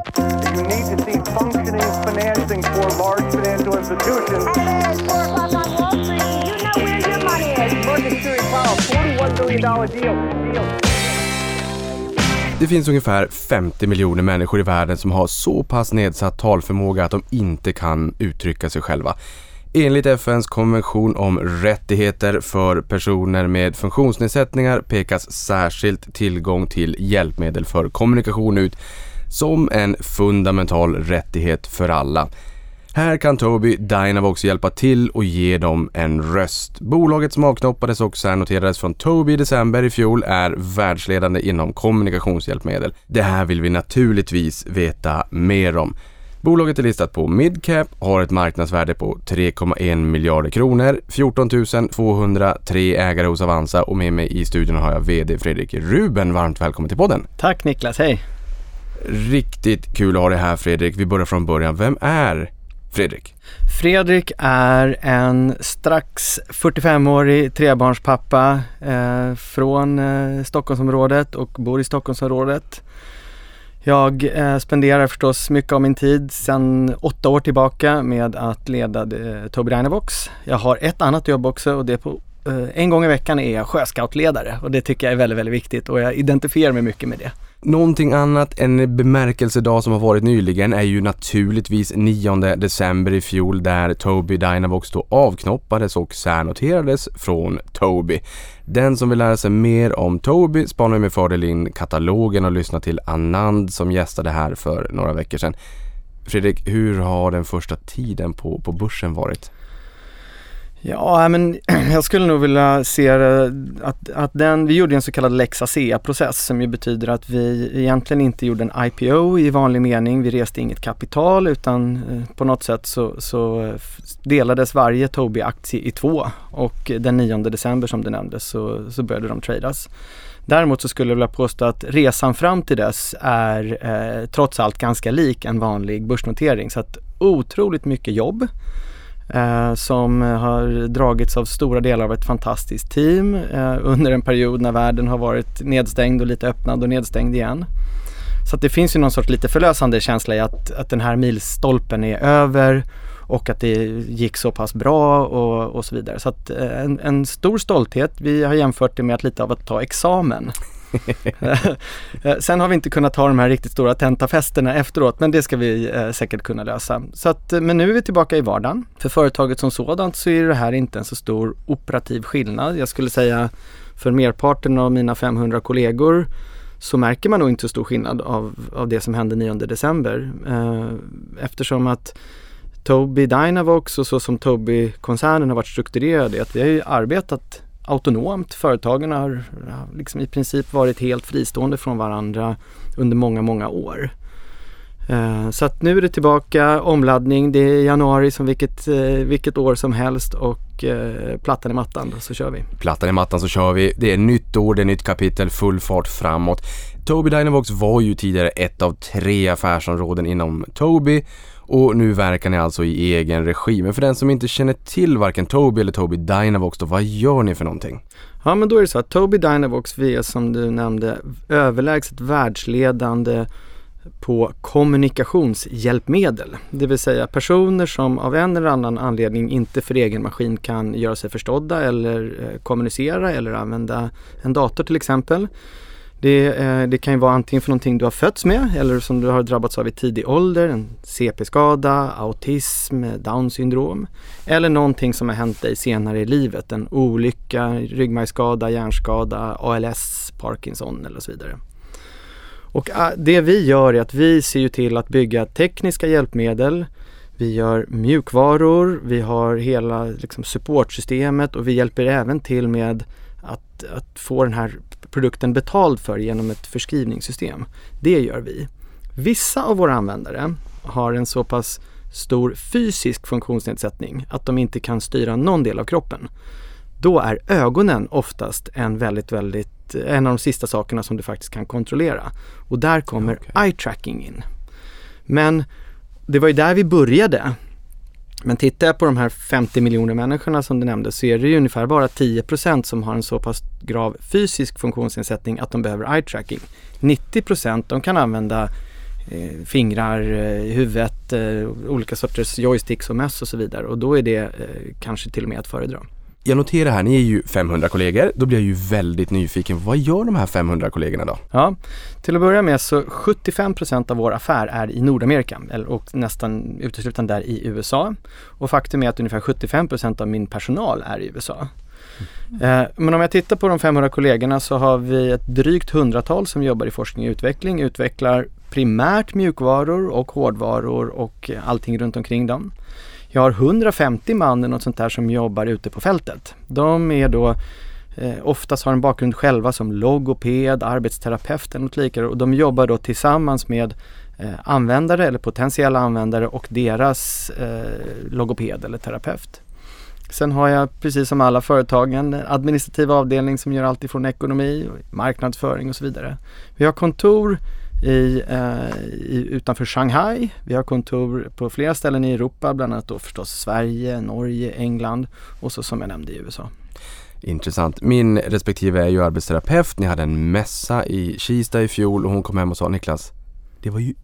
You need to see functioning financing for large financial institutions. Hey, it's 4 o'clock on Wall Street. You know where your money is. Morgan Sterling Powell, $41 billion deal. deal. Det finns ungefär 50 miljoner människor i världen som har så pass nedsatt talförmåga att de inte kan uttrycka sig själva. Enligt FNs konvention om rättigheter för personer med funktionsnedsättningar pekas särskilt tillgång till hjälpmedel för kommunikation ut som en fundamental rättighet för alla. Här kan Tobii Dynavox hjälpa till och ge dem en röst. Bolaget som avknoppades och särnoterades från Tobii i december i fjol är världsledande inom kommunikationshjälpmedel. Det här vill vi naturligtvis veta mer om. Bolaget är listat på Midcap, har ett marknadsvärde på 3,1 miljarder kronor, 14 203 ägare hos Avanza och med mig i studion har jag VD Fredrik Ruben. Varmt välkommen till podden! Tack Niklas, hej! Riktigt kul att ha dig här Fredrik. Vi börjar från början. Vem är Fredrik? Fredrik är en strax 45-årig trebarnspappa eh, från eh, Stockholmsområdet och bor i Stockholmsområdet. Jag eh, spenderar förstås mycket av min tid sedan åtta år tillbaka med att leda eh, Tobii Dynavox. Jag har ett annat jobb också och det är på Eh, en gång i veckan är jag sjöscoutledare och det tycker jag är väldigt, väldigt viktigt och jag identifierar mig mycket med det. Någonting annat, än bemärkelsedag som har varit nyligen är ju naturligtvis 9 december i fjol där Tobii Dynavox då avknoppades och särnoterades från Tobii. Den som vill lära sig mer om Tobii spanar med fördel in katalogen och lyssnar till Anand som gästade här för några veckor sedan. Fredrik, hur har den första tiden på, på börsen varit? Ja, men jag skulle nog vilja se det att, att den, vi gjorde en så kallad Lex ASEA-process som ju betyder att vi egentligen inte gjorde en IPO i vanlig mening. Vi reste inget kapital utan eh, på något sätt så, så eh, delades varje Tobii-aktie i två och den 9 december som det nämndes så, så började de tradas. Däremot så skulle jag vilja påstå att resan fram till dess är eh, trots allt ganska lik en vanlig börsnotering. Så att otroligt mycket jobb eh, som har dragits av stora delar av ett fantastiskt team eh, under en period när världen har varit nedstängd och lite öppnad och nedstängd igen. Så att det finns ju någon sorts lite förlösande känsla i att, att den här milstolpen är över och att det gick så pass bra och, och så vidare. Så att eh, en, en, stor stolthet. Vi har jämfört det med att lite av att ta examen. Eh, sen har vi inte kunnat ha de här riktigt stora tentafesterna efteråt men det ska vi eh, säkert kunna lösa. Så att, eh, men nu är vi tillbaka i vardagen. För företaget som sådant så är det här inte en så stor operativ skillnad. Jag skulle säga för merparten av mina 500 kollegor så märker man nog inte så stor skillnad av, av det som hände 9 december. Eh, eftersom att Tobii Dynavox och så som Tobii-koncernen har varit strukturerad är att vi har ju arbetat autonomt. Företagen har liksom i princip varit helt fristående från varandra under många, många år. Eh, så att nu är det tillbaka, omladdning, det är januari som vilket, eh, vilket år som helst och eh, plattan i mattan, så kör vi. Plattan i mattan så kör vi. Det är nytt år, det är nytt kapitel, full fart framåt. Tobii Dynavox var ju tidigare ett av tre affärsområden inom Tobii och nu verkar ni alltså i egen regi. Men för den som inte känner till varken Tobii eller Tobii Dynavox då, vad gör ni för någonting? Ja men då är det så att Tobii Dynavox, vi är som du nämnde överlägset världsledande på kommunikationshjälpmedel. Det vill säga personer som av en eller annan anledning inte för egen maskin kan göra sig förstådda eller eh, kommunicera eller använda en dator till exempel. Det, eh, det, kan ju vara antingen för någonting du har fötts med eller som du har drabbats av i tidig ålder, en CP-skada, autism, down syndrom. Eller någonting som har hänt dig senare i livet, en olycka, ryggmärgsskada, hjärnskada, ALS, Parkinson eller så vidare. Och eh, det vi gör är att vi ser ju till att bygga tekniska hjälpmedel, vi gör mjukvaror, vi har hela liksom, supportsystemet och vi hjälper även till med att, att få den här produkten betald för genom ett förskrivningssystem. Det gör vi. Vissa av våra användare har en så pass stor fysisk funktionsnedsättning att de inte kan styra någon del av kroppen. Då är ögonen oftast en väldigt, väldigt, en av de sista sakerna som du faktiskt kan kontrollera. Och där kommer okay. eye tracking in. Men det var ju där vi började men tittar jag på de här 50 miljoner människorna som du nämnde så är det ju ungefär bara 10% som har en så pass grav fysisk funktionsnedsättning att de behöver eye tracking. 90 de kan använda eh, fingrar, eh, huvudet, eh, olika sorters joysticks och möss och så vidare och då är det eh, kanske till och med att föredra. Jag noterar här, ni är ju 500 kollegor. Då blir jag ju väldigt nyfiken. Vad gör de här 500 kollegorna då? Ja, till att börja med så 75% av vår affär är i Nordamerika eller- och nästan uteslutande där i USA. Och faktum är att ungefär 75% av min personal är i USA. Eh, Men om jag tittar på de 500 kollegorna så har vi ett drygt hundratal som jobbar i forskning och utveckling, utvecklar primärt mjukvaror och hårdvaror och allting runt omkring dem. Jag har 150 man eller något sånt där som jobbar ute på fältet. De är då eh, oftast har en bakgrund själva som logoped, arbetsterapeut eller något liknande och de jobbar då tillsammans med eh, användare eller potentiella användare och deras eh, logoped eller terapeut. Sen har jag precis som alla företag en administrativ avdelning som gör allt ifrån ekonomi, marknadsföring och så vidare. Vi har kontor i, eh, i, utanför Shanghai. Vi har kontor på flera ställen i Europa, bland annat då förstås Sverige, Norge, England och så som jag nämnde i USA. Intressant. Min respektive är ju arbetsterapeut. Ni hade en mässa i Kista i fjol och hon kom hem och sa Niklas, det var ju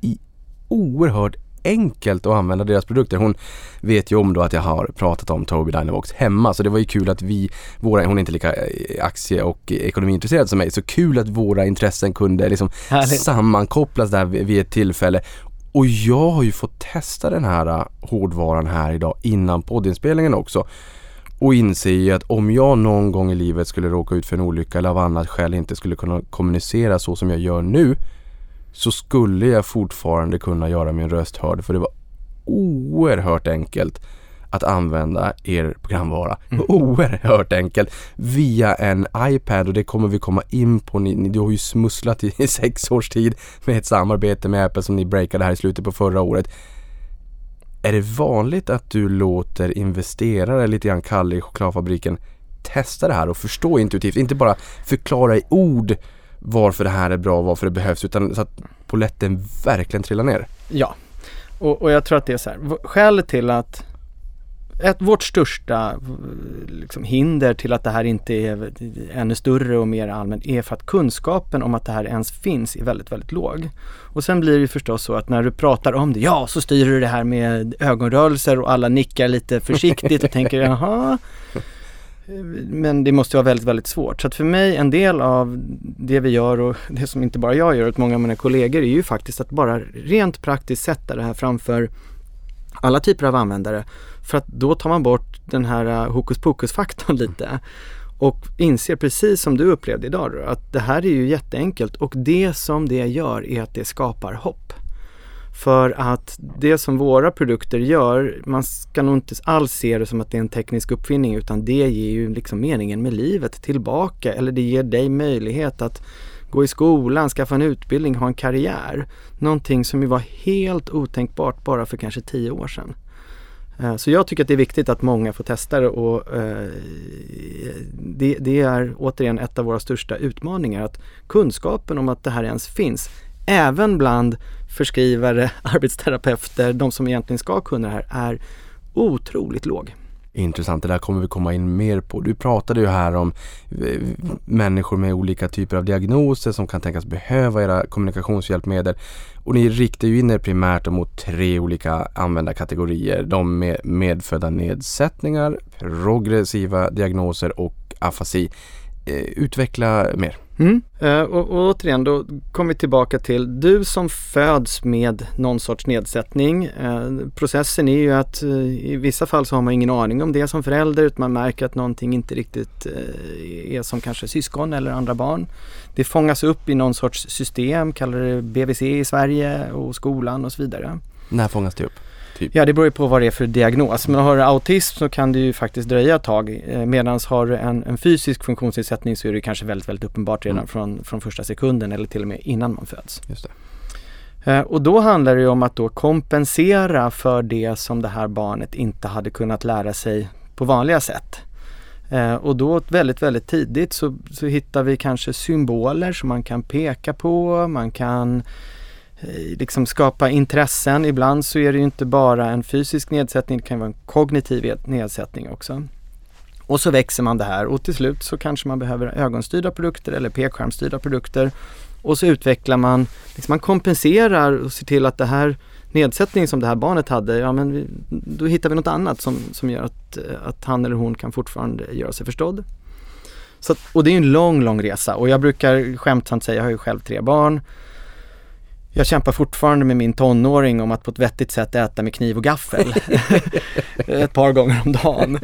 i oerhört enkelt att använda deras produkter. Hon vet ju om då att jag har pratat om Tobii Dynavox hemma så det var ju kul att vi, våra, hon är inte lika eh, aktie och ekonomiintresserad som mig, så kul att våra intressen kunde liksom Härligt. sammankopplas där vid, vid ett tillfälle. Och jag har ju fått testa den här eh, hårdvaran här idag innan poddinspelningen också och inser ju att om jag någon gång i livet skulle råka ut för en olycka eller av annat skäl inte skulle kunna kommunicera så som jag gör nu så skulle jag fortfarande kunna göra min röst hörd för det var oerhört enkelt att använda er programvara. Oerhört enkelt via en iPad och det kommer vi komma in på. Ni, ni, du har ju smusslat i, i sex års tid med ett samarbete med Apple som ni breakade här i slutet på förra året. Är det vanligt att du låter investerare, lite grann Kalle i chokladfabriken, testa det här och förstå intuitivt, inte bara förklara i ord varför det här är bra och varför det behövs utan så att poletten verkligen trillar ner. Ja, och, och jag tror att det är så här. Skälet till att ett, vårt största liksom, hinder till att det här inte är ännu större och mer allmänt är för att kunskapen om att det här ens finns är väldigt, väldigt låg. Och sen blir det ju förstås så att när du pratar om det, ja så styr du det här med ögonrörelser och alla nickar lite försiktigt och tänker jaha. Men det måste vara väldigt, väldigt svårt. Så att för mig, en del av det vi gör och det som inte bara jag gör, utan många av mina kollegor, är ju faktiskt att bara rent praktiskt sätta det här framför alla typer av användare. För att då tar man bort den här äh, hokus pokus-faktorn lite. Och inser precis som du upplevde idag då, att det här är ju jätteenkelt och det som det gör är att det skapar hopp. För att det som våra produkter gör, man ska nog inte alls se det som att det är en teknisk uppfinning utan det ger ju liksom meningen med livet tillbaka eller det ger dig möjlighet att gå i skolan, skaffa en utbildning, ha en karriär. Någonting som ju var helt otänkbart bara för kanske tio år sedan. Eh, så jag tycker att det är viktigt att många får testa det och eh, det, det är återigen ett av våra största utmaningar att kunskapen om att det här ens finns även bland förskrivare, arbetsterapeuter, de som egentligen ska kunna det här, är otroligt låg. Intressant, det där kommer vi komma in mer på. Du pratade ju här om eh, människor med olika typer av diagnoser som kan tänkas behöva era kommunikationshjälpmedel. Och ni riktar ju in er primärt mot tre olika användarkategorier. De med medfödda nedsättningar, progressiva diagnoser och afasi. Eh, utveckla mer. Mm. Eh, och, och återigen då kommer vi tillbaka till du som föds med någon sorts nedsättning. Eh, processen är ju att eh, i vissa fall så har man ingen aning om det som förälder utan man märker att någonting inte riktigt är som kanske syskon eller andra barn. Det fångas upp i någon sorts system, kallar det BVC i Sverige och skolan och så vidare. När fångas det upp? Ja det beror ju på vad det är för diagnos. Men har du autism så kan det ju faktiskt dröja ett tag. Eh, Medan har du en, en fysisk funktionsnedsättning så är det kanske väldigt, väldigt uppenbart redan Mm. från, från första sekunden eller till och med innan man föds. Just det. Eh, Och då handlar det ju om att då kompensera för det som det här barnet inte hade kunnat lära sig på vanliga sätt. Eh, Och då väldigt, väldigt tidigt så, så hittar vi kanske symboler som man kan peka på, man kan Eh, liksom skapa intressen. Ibland så är det ju inte bara en fysisk nedsättning, det kan vara en kognitiv nedsättning också. Och så växer man det här och till slut så kanske man behöver ögonstyrda produkter eller pekskärmstyrda produkter. och så utvecklar man, liksom man kompenserar och ser till att det här nedsättningen som det här barnet hade, ja men vi, då hittar vi något annat som, som gör att, eh, att han eller hon kan fortfarande göra sig förstådd. Så, att- och det är en lång, lång resa och jag brukar skämtsamt säga, jag har ju själv tre barn. Jag kämpar fortfarande med min tonåring om att på ett vettigt sätt äta med kniv och gaffel. ett par gånger om dagen.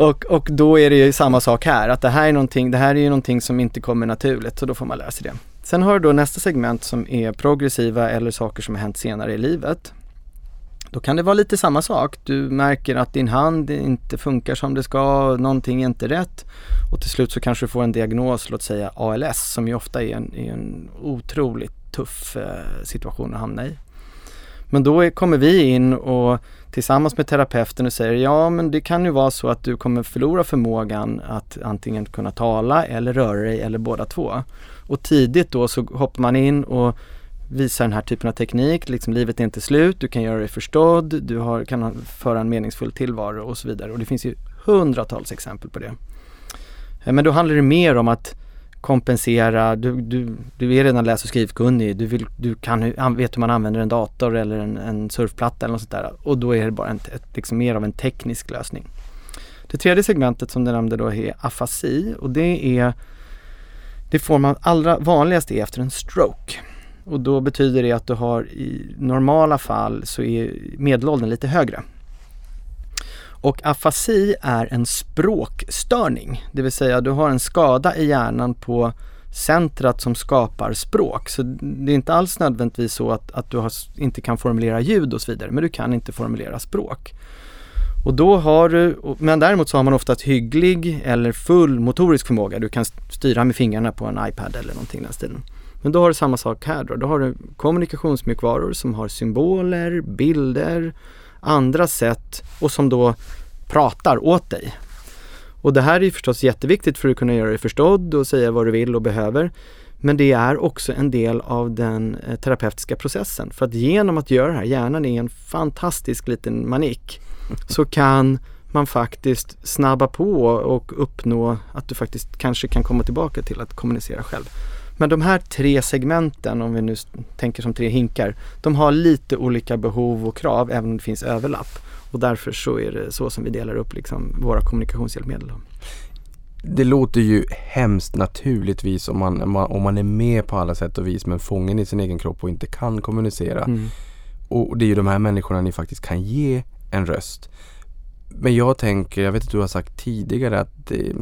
Och, och då är det ju samma sak här, att det här är någonting, det här är ju någonting som inte kommer naturligt, så då får man lära sig det. Sen har du då nästa segment som är progressiva eller saker som har hänt senare i livet. Då kan det vara lite samma sak. Du märker att din hand inte funkar som det ska, någonting är inte rätt och till slut så kanske du får en diagnos, låt säga ALS, som ju ofta är en, är en otroligt tuff eh, situation att hamna i. Men då kommer vi in och tillsammans med terapeuten och säger ja men det kan ju vara så att du kommer förlora förmågan att antingen kunna tala eller röra dig eller båda två. Och tidigt då så hoppar man in och visar den här typen av teknik, liksom livet är inte slut, du kan göra dig förstådd, du har, kan föra en meningsfull tillvaro och så vidare. Och det finns ju hundratals exempel på det. Eh, men då handlar det mer om att kompensera, du, du, du är redan läs och skrivkunnig, du, vill, du kan, vet hur man använder en dator eller en, en surfplatta eller något sånt där. Och då är det bara en, ett, liksom mer av en teknisk lösning. Det tredje segmentet som du nämnde då är afasi och det är det får man allra vanligast är efter en stroke. Och då betyder det att du har i normala fall så är medelåldern lite högre. Och afasi är en språkstörning, det vill säga du har en skada i hjärnan på centrat som skapar språk. Så det är inte alls nödvändigtvis så att, att du har, inte kan formulera ljud och så vidare, men du kan inte formulera språk. Och då har du, men däremot så har man oftast hygglig eller full motorisk förmåga. Du kan styra med fingrarna på en iPad eller någonting i den stilen. Men då har du samma sak här då. Då har du kommunikationsmjukvaror som har symboler, bilder, andra sätt och som då pratar åt dig. Och det här är förstås jätteviktigt för att kunna göra dig förstådd och säga vad du vill och behöver. Men det är också en del av den eh, terapeutiska processen. För att genom att göra det här, hjärnan är en fantastisk liten manik, så kan man faktiskt snabba på och uppnå att du faktiskt kanske kan komma tillbaka till att kommunicera själv. Men de här tre segmenten, om vi nu tänker som tre hinkar, de har lite olika behov och krav även om det finns överlapp. Och därför så är det så som vi delar upp liksom våra kommunikationshjälpmedel. Det låter ju hemskt naturligtvis om man, om man- om man är med på alla sätt och vis men fången i sin egen kropp och inte kan kommunicera. Mm. Och det är ju de här människorna ni faktiskt kan ge en röst. Men jag tänker, jag vet att du har sagt tidigare att det,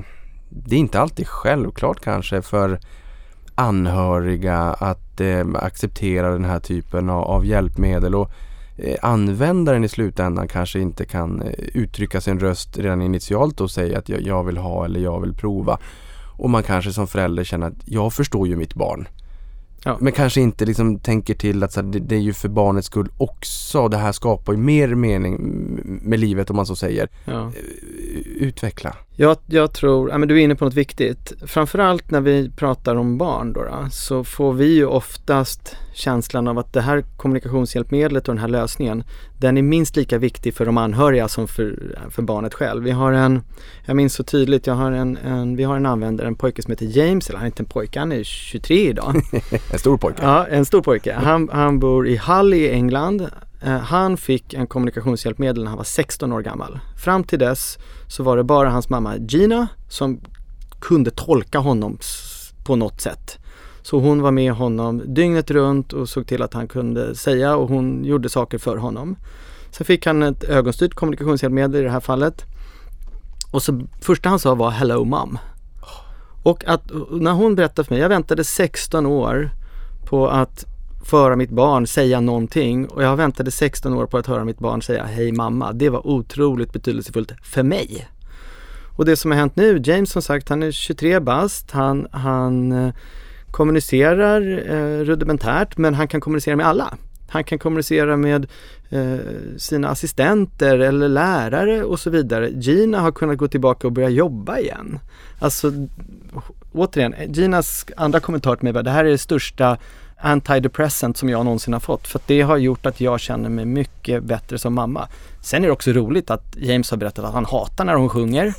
det är inte alltid självklart kanske för anhöriga att eh, acceptera den här typen av, av hjälpmedel och eh, användaren i slutändan kanske inte kan eh, uttrycka sin röst redan initialt och säga att jag, jag vill ha eller jag vill prova. Och man kanske som förälder känner att jag förstår ju mitt barn. Ja. Men kanske inte liksom tänker till att så här, det, det är ju för barnets skull också. Det här skapar ju mer mening med livet om man så säger. Ja. Utveckla. Jag, jag tror, ja, men du är inne på något viktigt. Framförallt när vi pratar om barn då, då, så får vi ju oftast känslan av att det här kommunikationshjälpmedlet och den här lösningen, den är minst lika viktig för de anhöriga som för, för barnet själv. Vi har en, jag minns så tydligt, jag har en, en, vi har en användare, en pojke som heter James, eller han är inte en pojke, han är 23 idag. En stor pojke. Ja, en stor pojke. Han, han bor i Hull i England. Eh, han fick en kommunikationshjälpmedel när han var 16 år gammal. Fram till dess så var det bara hans mamma Gina som kunde tolka honom på något sätt. Så hon var med honom dygnet runt och såg till att han kunde säga och hon gjorde saker för honom. Sen fick han ett ögonstyrt kommunikationshjälpmedel i det här fallet. Och så första han sa var Hello mom. Och att när hon berättade för mig, jag väntade 16 år på att föra mitt barn säga någonting och jag väntade 16 år på att höra mitt barn säga hej mamma. Det var otroligt betydelsefullt för mig. Och det som har hänt nu, James som sagt han är 23 bast, han, han eh, kommunicerar eh, rudimentärt men han kan kommunicera med alla. Han kan kommunicera med eh, sina assistenter eller lärare och så vidare. Gina har kunnat gå tillbaka och börja jobba igen. Alltså återigen, Ginas andra kommentar till mig var det här är det största antidepressant som jag någonsin har fått. För att det har gjort att jag känner mig mycket bättre som mamma. Sen är det också roligt att James har berättat att han hatar när hon sjunger.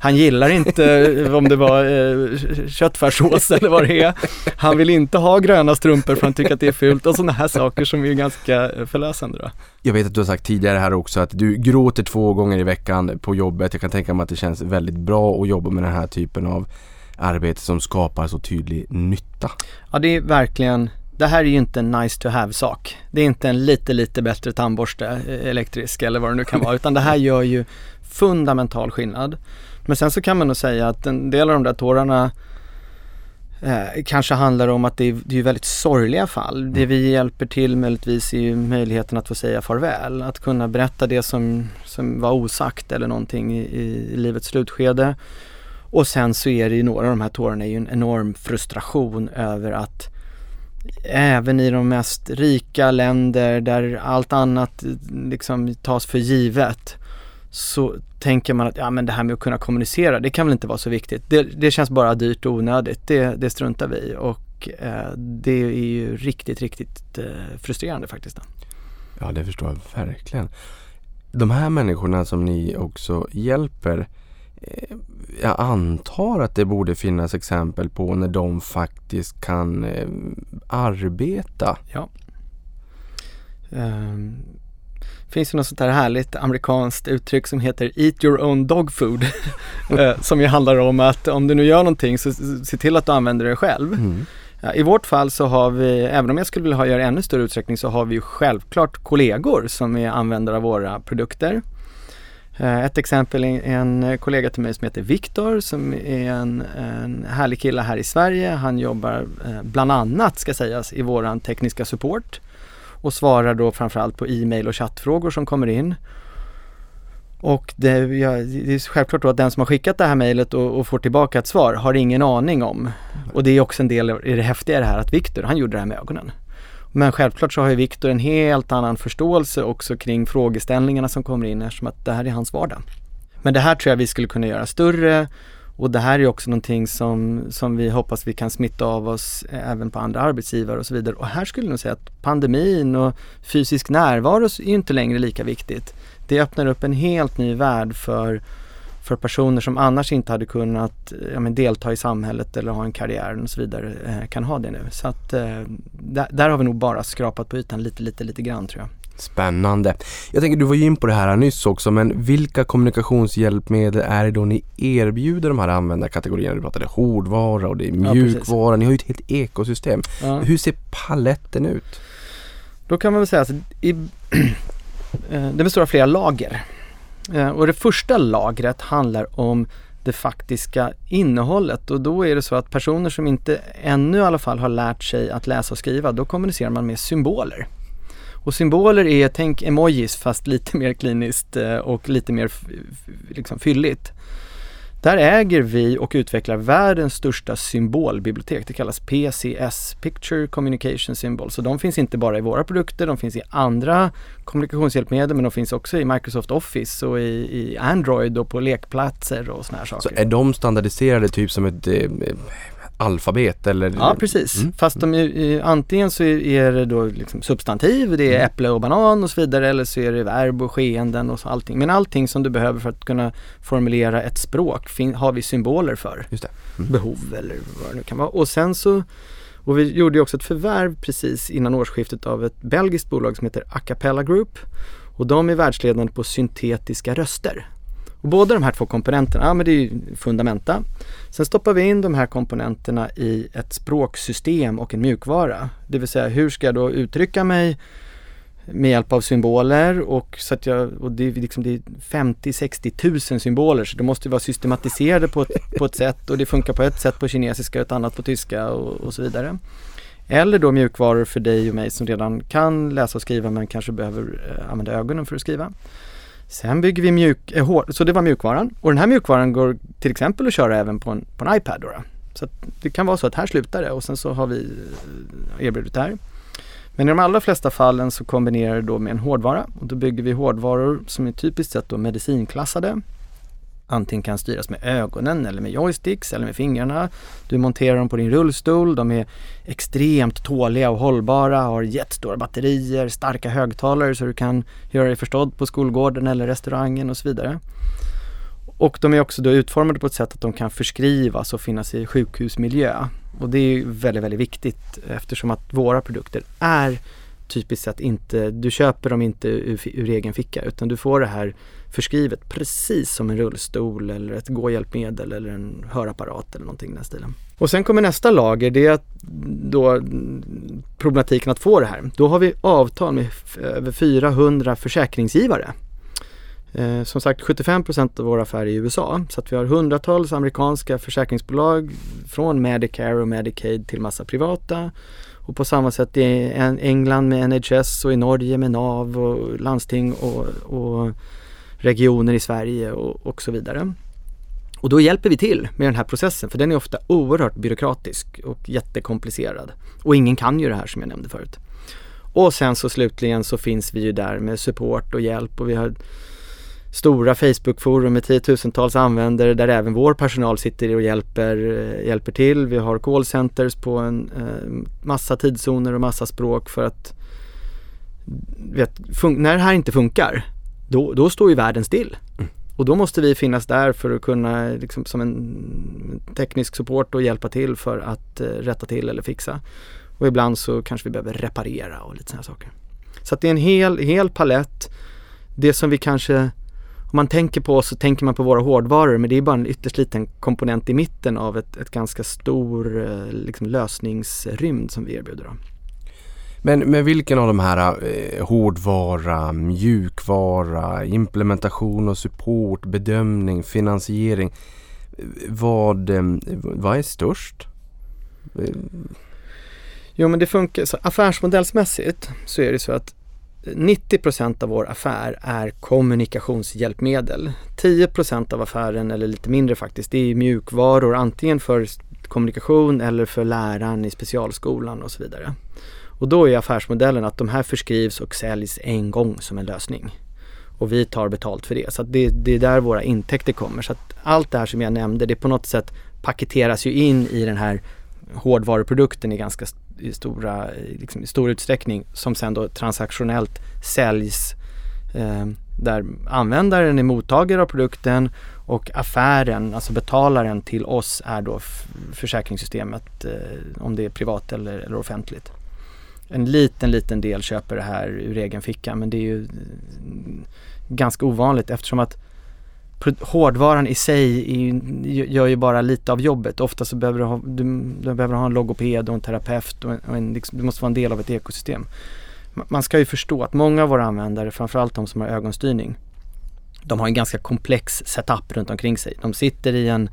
Han gillar inte om det var eh, köttfärssås eller vad det är. Han vill inte ha gröna strumpor för han tycker att det är fult och sådana här saker som är ganska eh, förlösande. Då. Jag vet att du har sagt tidigare här också att du gråter två gånger i veckan på jobbet. Jag kan tänka mig att det känns väldigt bra att jobba med den här typen av arbete som skapar så tydlig nytta. Ja, det är verkligen det här är ju inte en nice to have sak. Det är inte en lite, lite bättre tandborste eh, elektrisk eller vad det nu kan vara, utan det här gör ju fundamental skillnad. Men sen så kan man nog säga att en del av de där tårarna eh, kanske handlar om att det är, det är väldigt sorgliga fall. Det vi hjälper till möjligtvis är ju möjligheten att få säga farväl. Att kunna berätta det som, som var osagt eller någonting i, i livets slutskede. Och sen så är det ju några av de här tårarna är ju en enorm frustration över att även i de mest rika länder där allt annat eh, liksom tas för givet så tänker man att ja men det här med att kunna kommunicera det kan väl inte vara så viktigt. Det, det känns bara dyrt och onödigt. Det, det struntar vi i och eh, det är ju riktigt, riktigt eh, frustrerande faktiskt. Ja det förstår jag verkligen. De här människorna som ni också hjälper Eh, jag antar att det borde finnas exempel på när de faktiskt kan eh, arbeta. Ja. Um, finns det något sånt här härligt amerikanskt uttryck som heter Eat your own dog food. Eh, som ju handlar om att om du nu gör någonting så se till att du använder det själv. Mm. I vårt fall så har vi, även om jag skulle vilja göra ännu större utsträckning, så har vi ju självklart kollegor som är användare av våra produkter. Eh, ett exempel är en kollega till mig som heter Viktor som är en, en härlig kille här i Sverige. Han jobbar eh, bland annat, ska sägas, i våran tekniska support och svarar då framförallt på e-mail och chattfrågor som kommer in. Och det, ja, det, är självklart då att den som har skickat det här mejlet och, och, får tillbaka ett svar har ingen aning om. Och det är också en del i det häftiga i det här att Viktor, han gjorde det här med ögonen. Men självklart så har ju Viktor en helt annan förståelse också kring frågeställningarna som kommer in eftersom att det här är hans vardag. Men det här tror jag vi skulle kunna göra större och det här är också någonting som, som vi hoppas vi kan smitta av oss även på andra arbetsgivare och så vidare. Och här skulle jag nog säga att pandemin och fysisk närvaro är inte längre lika viktigt. Det öppnar upp en helt ny värld för för personer som annars inte hade kunnat ja, men delta i samhället eller ha en karriär och så vidare eh, kan ha det nu. Så att eh, där, där, har vi nog bara skrapat på ytan lite, lite, lite grann tror jag. Spännande. Jag tänker, du var ju in på det här nyss också, men vilka kommunikationshjälpmedel är det då ni erbjuder de här användarkategorierna? Du pratade hårdvara och det är mjukvara, ja, ni har ju ett helt ekosystem. Ja. Hur ser paletten ut? Då kan man väl säga att eh, det består av flera lager. Eh, och det första lagret handlar om det faktiska innehållet och då är det så att personer som inte ännu i alla fall har lärt sig att läsa och skriva, då kommunicerar man med symboler. Och symboler är, tänk emojis fast lite mer kliniskt eh, och lite mer liksom fylligt. Där äger vi och utvecklar världens största symbolbibliotek. Det kallas PCS, Picture Communication Symbols. Så de finns inte bara i våra produkter, de finns i andra kommunikationshjälpmedel men de finns också i Microsoft Office och i, i Android och på lekplatser och såna här saker. Så är de standardiserade typ som ett eh, alfabet eller? Ja precis, mm. fast de är, antingen så är det då liksom substantiv, det är mm. äpple och banan och så vidare eller så är det verb och skeenden och så allting. Men allting som du behöver för att kunna formulera ett språk har vi symboler för. Just det. Mm. Behov eller vad det nu kan vara. Och sen så och vi gjorde också ett förvärv precis innan årsskiftet av ett belgiskt bolag som heter Acapella Group. Och de är världsledande på syntetiska röster. Och båda de här två komponenterna, ja men det är ju fundamenta. Sen stoppar vi in de här komponenterna i ett språksystem och en mjukvara. Det vill säga hur ska jag då uttrycka mig med hjälp av symboler och så att jag, och det är liksom det är 50-60 tusen symboler så det måste vara systematiserade på ett, på ett sätt och det funkar på ett sätt på kinesiska och ett annat på tyska och, och så vidare. Eller då mjukvaror för dig och mig som redan kan läsa och skriva men kanske behöver eh, använda ögonen för att skriva. Sen bygger vi mjuk, eh, hår, så det var mjukvaran och den här mjukvaran går till exempel att köra även på en, på en iPad. Då, då. Så det kan vara så att här slutar det och sen så har vi eh, erbjudit det här. Men i de allra flesta fallen så kombinerar det då med en hårdvara och då bygger vi hårdvaror som är typiskt sett då medicinklassade antingen kan styras med ögonen eller med joysticks eller med fingrarna. Du monterar dem på din rullstol, de är extremt tåliga och hållbara, har jättestora batterier, starka högtalare så du kan göra dig förstådd på skolgården eller restaurangen och så vidare. Och de är också då utformade på ett sätt att de kan förskrivas och finnas i sjukhusmiljö. Och det är ju väldigt, väldigt viktigt eftersom att våra produkter är typiskt sett inte, du köper dem inte ur, ur egen ficka utan du får det här förskrivet precis som en rullstol eller ett gåhjälpmedel eller en hörapparat eller någonting i den stilen. Och sen kommer nästa lager, det är då problematiken att få det här. Då har vi avtal med över 400 försäkringsgivare. Eh, som sagt 75% av våra affärer är i USA så att vi har hundratals amerikanska försäkringsbolag från Medicare och Medicaid till massa privata och på samma sätt i England med NHS och i Norge med NAV och landsting och, och regioner i Sverige och, och så vidare. Och då hjälper vi till med den här processen för den är ofta oerhört byråkratisk och jättekomplicerad. Och ingen kan ju det här som jag nämnde förut. Och sen så slutligen så finns vi ju där med support och hjälp och vi har stora Facebookforum med tiotusentals användare där även vår personal sitter och hjälper, eh, hjälper till. Vi har callcenters på en eh, massa tidszoner och massa språk för att vet, när det här inte funkar då, då står ju världen still. Mm. Och då måste vi finnas där för att kunna liksom, som en teknisk support och hjälpa till för att eh, rätta till eller fixa. Och ibland så kanske vi behöver reparera och lite sådana saker. Så att det är en hel, hel palett. Det som vi kanske om man tänker på oss så tänker man på våra hårdvaror men det är bara en ytterst liten komponent i mitten av ett, ett ganska stor eh, liksom, lösningsrymd som vi erbjuder. Då. Men, men vilken av de här eh, hårdvara, mjukvara, implementation och support, bedömning, finansiering. Vad, eh, vad är störst? Jo men det funkar, så affärsmodellsmässigt så är det så att 90 procent av vår affär är kommunikationshjälpmedel. 10 procent av affären, eller lite mindre faktiskt, det är mjukvaror antingen för kommunikation eller för läraren i specialskolan och så vidare. Och då är affärsmodellen att de här förskrivs och säljs en gång som en lösning. Och vi tar betalt för det. Så det, det, är där våra intäkter kommer. Så att allt det här som jag nämnde, det på något sätt paketeras ju in i den här hårdvaruprodukten i ganska i stora, liksom i stor utsträckning som sen då transaktionellt säljs eh, där användaren är mottagare av produkten och affären, alltså betalaren till oss är då försäkringssystemet eh, om det är privat eller, eller offentligt. En liten, liten del köper det här ur egen ficka men det är ju mm, ganska ovanligt eftersom att hårdvaran i sig är, gör ju bara lite av jobbet. Ofta så behöver du ha, du, du behöver ha en logoped och en terapeut och en, och en liksom, du måste vara en del av ett ekosystem. Man ska ju förstå att många av våra användare, framförallt de som har ögonstyrning, de har en ganska komplex setup runt omkring sig. De sitter i en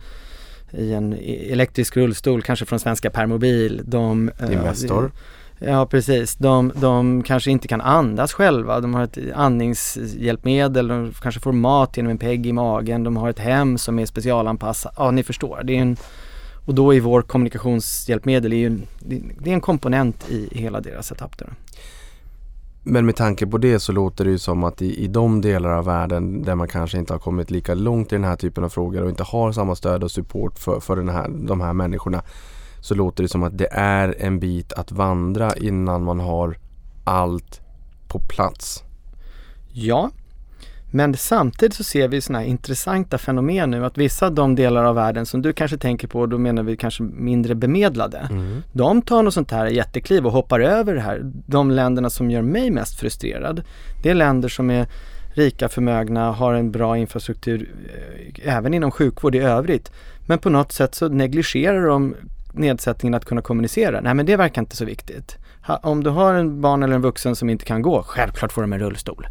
i en elektrisk rullstol, kanske från svenska Permobil. De, eh, Investor. Ja precis, de, de kanske inte kan andas själva, de har ett andningshjälpmedel, de kanske får mat genom en PEG i magen, de har ett hem som är specialanpassat, ja ni förstår. Det är en, och då är vår kommunikationshjälpmedel är ju, det är en komponent i hela deras setup. Där. Men med tanke på det så låter det ju som att i, i de delar av världen där man kanske inte har kommit lika långt i den här typen av frågor och inte har samma stöd och support för, för den här, de här människorna så låter det som att det är en bit att vandra innan man har allt på plats. Ja, men samtidigt så ser vi sådana här intressanta fenomen nu att vissa av de delar av världen som du kanske tänker på, då menar vi kanske mindre bemedlade. Mm. De tar något sånt här jättekliv och hoppar över det här. De länderna som gör mig mest frustrerad, det är länder som är rika, förmögna, har en bra infrastruktur eh, även inom sjukvård i övrigt. Men på något sätt så negligerar de nedsättningen att kunna kommunicera. Nej men det verkar inte så viktigt. Ha, om du har en barn eller en vuxen som inte kan gå, självklart får de en rullstol.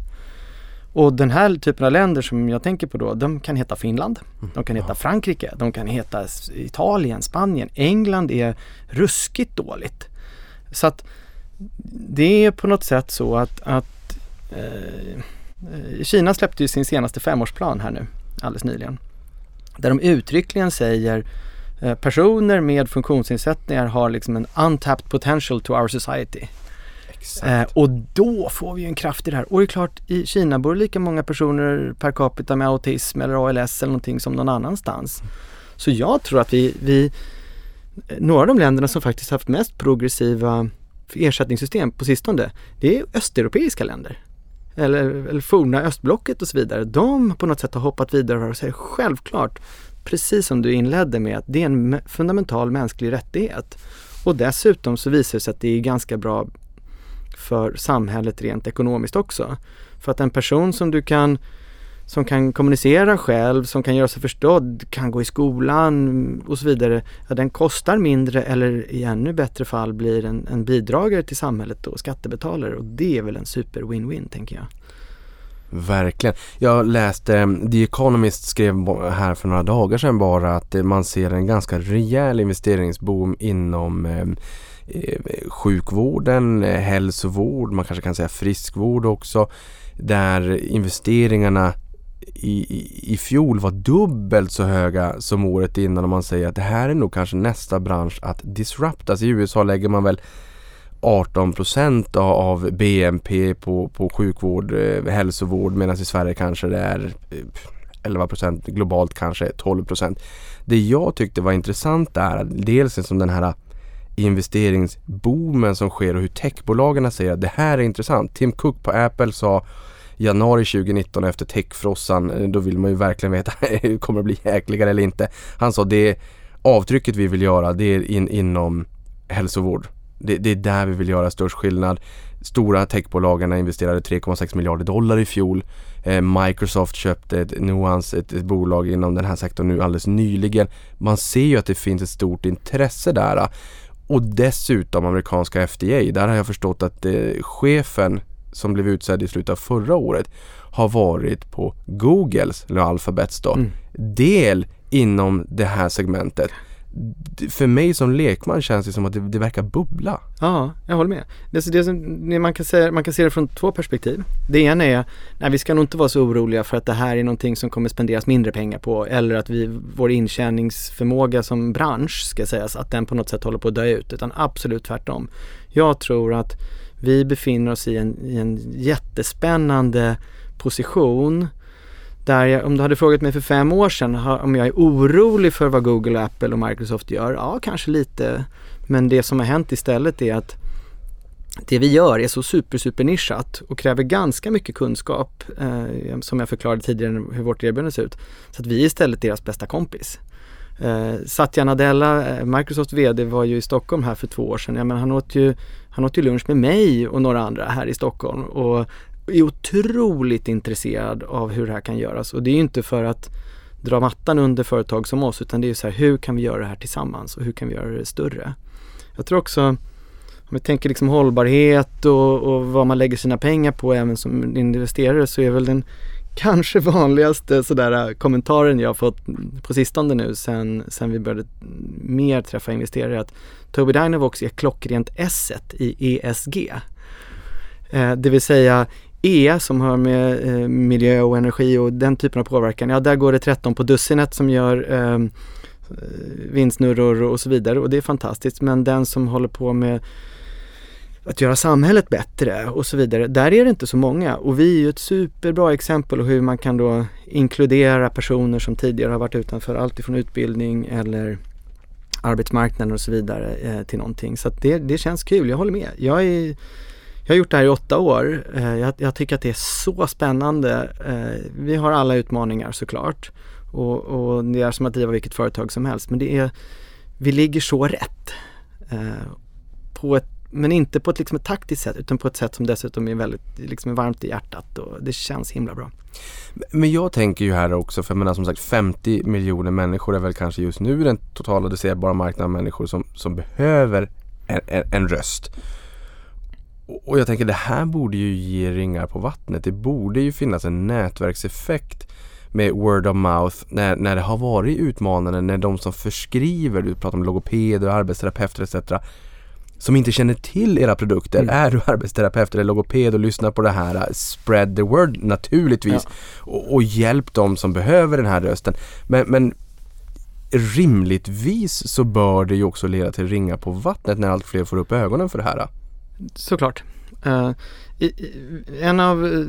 Och den här typen av länder som jag tänker på då, de kan heta Finland, de kan heta Frankrike, de kan heta Italien, Spanien. England är ruskigt dåligt. Så att det är på något sätt så att, att eh, Kina släppte ju sin senaste femårsplan här nu alldeles nyligen. Där de uttryckligen säger personer med funktionsnedsättningar har liksom en untapped potential to our society. Eh, och då får vi ju en kraft i det här. Och det är klart, i Kina bor det lika många personer per capita med autism eller ALS eller någonting som någon annanstans. Så jag tror att vi, vi några av de länderna som faktiskt haft mest progressiva ersättningssystem på sistone, det är östeuropeiska länder. Eller, eller forna östblocket och så vidare. De på något sätt har hoppat vidare och säger självklart, precis som du inledde med, att det är en fundamental mänsklig rättighet. Och dessutom så visar det sig att det är ganska bra för samhället rent ekonomiskt också. För att en person som du kan som kan kommunicera själv, som kan göra sig förstådd, kan gå i skolan och så vidare. Ja, den kostar mindre eller i ännu bättre fall blir en, en bidragare till samhället och skattebetalare och det är väl en super win-win tänker jag. Verkligen. Jag läste, eh, The Economist skrev här för några dagar sedan bara att eh, man ser en ganska rejäl investeringsboom inom eh, sjukvården, hälsovård, man kanske kan säga friskvård också. Där investeringarna i, i, i fjol var dubbelt så höga som året innan och man säger att det här är nog kanske nästa bransch att disruptas. I USA lägger man väl 18 procent av BNP på, på sjukvård, eh, hälsovård medan i Sverige kanske det är eh, 11 procent, globalt kanske 12 procent. Det jag tyckte var intressant är dels liksom den här investeringsboomen som sker och hur techbolagen säger att det här är intressant. Tim Cook på Apple sa januari 2019 efter techfrossan, eh, då vill man ju verkligen veta, kommer det bli jäkligare eller inte? Han sa det avtrycket vi vill göra det är in, inom hälsovård. Det, det, är där vi vill göra störst skillnad. Stora techbolagen investerade 3,6 miljarder dollar i fjol. Eh, Microsoft köpte ett Nuance, ett, ett, bolag inom den här sektorn nu alldeles nyligen. Man ser ju att det finns ett stort intresse där. Och dessutom amerikanska FDA, där har jag förstått att eh, chefen som blev utsedd i slutet av förra året har varit på Googles, eller Alphabets då, mm. del inom det här segmentet. För mig som lekman känns det som att det, det verkar bubbla. Ja, jag håller med. Det, det, som, man, kan säga, man kan se det från två perspektiv. Det ena är, nej vi ska nog inte vara så oroliga för att det här är någonting som kommer spenderas mindre pengar på eller att vi, vår intjäningsförmåga som bransch ska sägas, att den på något sätt håller på att dö ut. Utan absolut tvärtom. Jag tror att vi befinner oss i en, i en jättespännande position där jag, om du hade frågat mig för fem år sedan om jag är orolig för vad Google, Apple och Microsoft gör, ja kanske lite. Men det som har hänt istället är att det vi gör är så super, super nischat och kräver ganska mycket kunskap, eh, som jag förklarade tidigare hur vårt erbjudande ser ut. Så att vi är istället deras bästa kompis. Eh, Satya Nadella, eh, Microsoft Microsofts VD, var ju i Stockholm här för två år sedan. Ja, men han, åt ju, han åt ju lunch med mig och några andra här i Stockholm och är otroligt intresserad av hur det här kan göras. Och det är ju inte för att dra mattan under företag som oss utan det är ju så här, hur kan vi göra det här tillsammans och hur kan vi göra det större? Jag tror också, om vi tänker liksom hållbarhet och, och vad man lägger sina pengar på även som investerare så är väl den kanske vanligaste sådär äh, kommentaren jag fått på sistone nu sen, sen vi började mer träffa investerare att Tobii Dynavox är klockrent S i ESG. Eh, det vill säga E som har med eh, miljö och energi och den typen av påverkan, ja där går det 13 på dussinet som gör ehm, eh, vindsnurror och så vidare och det är fantastiskt men den som håller på med att göra samhället bättre och så vidare. Där är det inte så många och vi är ju ett superbra exempel på hur man kan då inkludera personer som tidigare har varit utanför allt ifrån utbildning eller arbetsmarknaden och så vidare eh, till någonting. Så det, det känns kul, jag håller med. Jag, är, jag har gjort det här i åtta år. Eh, jag, jag, tycker att det är så spännande. Eh, vi har alla utmaningar såklart och, och det är som att driva vilket företag som helst men det är, vi ligger så rätt eh, på ett men inte på ett, liksom ett taktiskt sätt utan på ett sätt som dessutom är väldigt liksom varmt i hjärtat och det känns himla bra. Men jag tänker ju här också, för jag menar som sagt 50 miljoner människor är väl kanske just nu den totala adresserbara marknaden av människor som, som behöver en, en, en röst. Och jag tänker det här borde ju ge ringar på vattnet. Det borde ju finnas en nätverkseffekt med word of mouth när, när det har varit utmanande, när de som förskriver, du pratar om logopeder, arbetsterapeuter etc som inte känner till era produkter. Mm. Är du arbetsterapeut eller logoped och lyssnar på det här, spread the word naturligtvis. Ja. Och, och, hjälp dem som behöver den här rösten. Men, men rimligtvis så bör det ju också leda till ringa på vattnet när allt fler får upp ögonen för det här. Såklart. Eh, i, i, en av eh,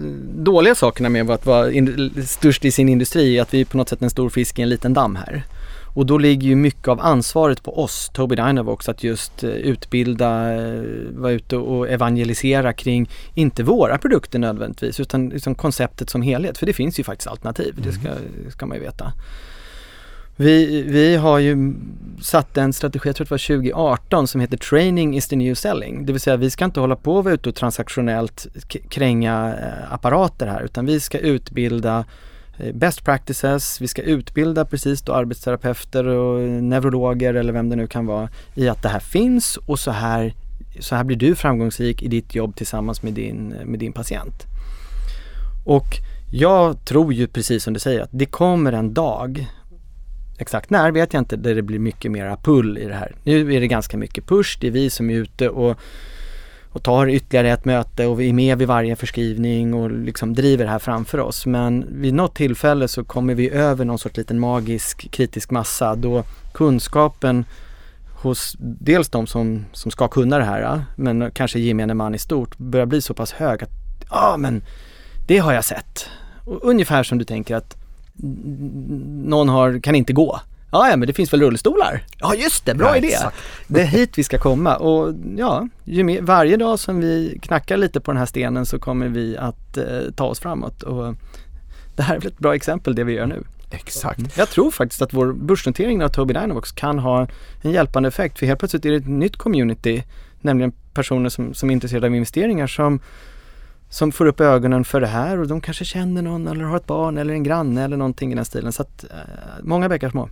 dåliga sakerna med att vara in, störst i sin industri är att vi är på något sätt en stor fisk i en liten damm här. Och då ligger ju mycket av ansvaret på oss, Tobii Dynavox, att just eh, utbilda, vara ute och evangelisera kring, inte våra produkter nödvändigtvis, utan liksom konceptet som helhet. För det finns ju faktiskt alternativ, det ska, det ska man ju veta. Vi, vi har ju satt en strategi, jag tror det var 2018, som heter Training is the new selling. Det vill säga vi ska inte hålla på och vara ute och transaktionellt kränga eh, apparater här utan vi ska utbilda eh, best practices, vi ska utbilda precis då arbetsterapeuter och neurologer eller vem det nu kan vara i att det här finns och så här, så här blir du framgångsrik i ditt jobb tillsammans med din, med din patient. Och jag tror ju precis som du säger att det kommer en dag Exakt när vet jag inte, där det blir mycket mera pull i det här. Nu är det ganska mycket push, det är vi som är ute och, och tar ytterligare ett möte och vi är med vid varje förskrivning och liksom driver det här framför oss. Men vid något tillfälle så kommer vi över någon sorts liten magisk kritisk massa då kunskapen hos dels de som, som ska kunna det här, men kanske gemene man i stort, börjar bli så pass hög att ja ah, men det har jag sett. Och ungefär som du tänker att någon har, kan inte gå. Ja, ja, men det finns väl rullstolar? Ja, just det, bra Ja, idé. exakt. Det är hit vi ska komma och ja, mer, varje dag som vi knackar lite på den här stenen så kommer vi att eh, ta oss framåt och det här är väl ett bra exempel det vi gör nu. Exakt. Jag tror faktiskt att vår börsnotering av Tobii Dynavox kan ha en hjälpande effekt för helt plötsligt är det ett nytt community, nämligen personer som, som är intresserade av investeringar som som får upp ögonen för det här och de kanske känner någon eller har ett barn eller en granne eller någonting i den stilen. Så att eh, många bäckar små.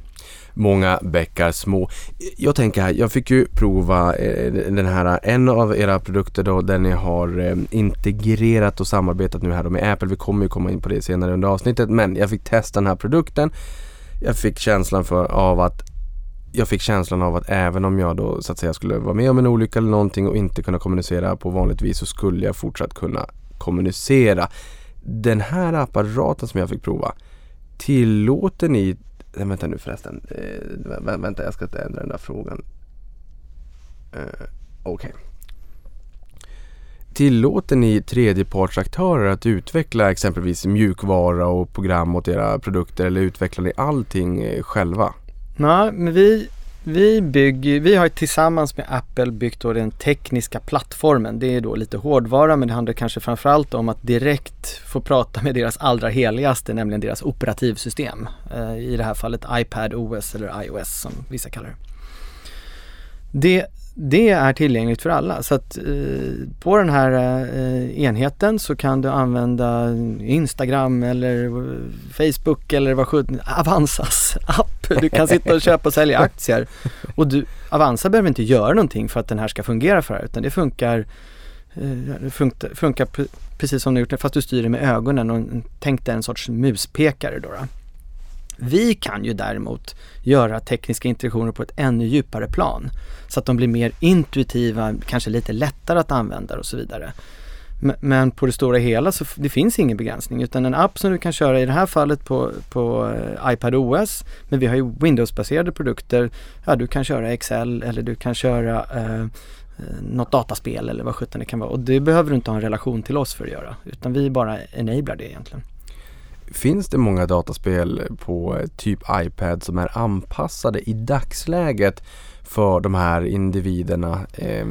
Många bäckar små. Jag tänker här, jag fick ju prova eh, den här, en av era produkter då där ni har eh, integrerat och samarbetat nu här då med Apple. Vi kommer ju komma in på det senare under avsnittet men jag fick testa den här produkten. Jag fick känslan för, av att jag fick känslan av att även om jag då så att säga skulle vara med om en olycka eller någonting och inte kunna kommunicera på vanligt vis så skulle jag fortsatt kunna kommunicera. Den här apparaten som jag fick prova, tillåter ni Nej, vänta nu förresten. Eh, vä- vänta, jag ska inte ändra den där frågan. Eh, Okej. Tillåter ni tredjepartsaktörer att utveckla exempelvis mjukvara och program åt era produkter eller utvecklar ni allting eh, själva? Nej, men vi, vi bygger, vi har tillsammans med Apple byggt då den tekniska plattformen. Det är då lite hårdvara men det handlar kanske framförallt om att direkt få prata med deras allra heligaste, nämligen deras operativsystem. Eh, I det här fallet iPad OS eller iOS som vissa kallar det. Det, det är tillgängligt för alla så att eh, på den här eh, enheten så kan du använda Instagram eller eh, Facebook eller vad sjutton, Avanzas app. Du kan sitta och köpa och sälja aktier och du, Avanza behöver inte göra någonting för att den här ska fungera för dig utan det funkar eh, det funkar, funkar precis som du gjort fast du styr det med ögonen och tänk dig en sorts muspekare då. då. Vi kan ju däremot göra tekniska interaktioner på ett ännu djupare plan så att de blir mer intuitiva, kanske lite lättare att använda och så vidare. Men- på det stora hela så det finns ingen begränsning utan en app som du kan köra i det här fallet på, på eh, iPad OS men vi har ju Windows-baserade produkter. Ja, du kan köra Excel eller du kan köra eh, eh, något dataspel eller vad sjutton det kan vara och det behöver du inte ha en relation till oss för att göra utan vi bara enablar det egentligen. Finns det många dataspel på eh, typ iPad som är anpassade i dagsläget för de här individerna eh,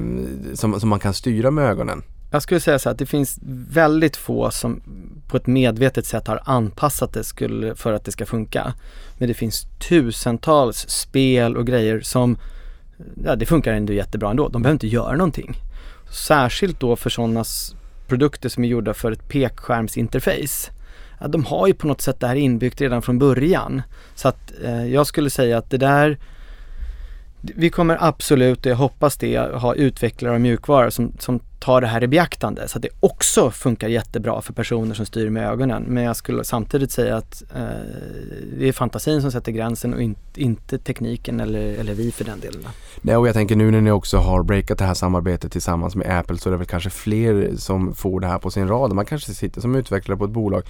som, som man kan styra med ögonen? Jag skulle säga så att det finns väldigt få som på ett medvetet sätt har anpassat det skulle, för att det ska funka. Men det finns tusentals spel och grejer som, ja det funkar ändå jättebra ändå. De behöver inte göra någonting. Särskilt då för sådana produkter som är gjorda för ett pekskärmsinterface. Ja, de har ju på något sätt det här inbyggt redan från början. Så att eh, jag skulle säga att det där vi kommer absolut, och jag hoppas det, ha utvecklare av mjukvara som, som tar det här i beaktande så att det också funkar jättebra för personer som styr med ögonen. Men jag skulle samtidigt säga att eh, det är fantasin som sätter gränsen och in, inte tekniken eller, eller vi för den delen. Nej, och jag tänker nu när ni också har breakat det här samarbetet tillsammans med Apple så är det väl kanske fler som får det här på sin rad. Man kanske sitter som utvecklare på ett bolag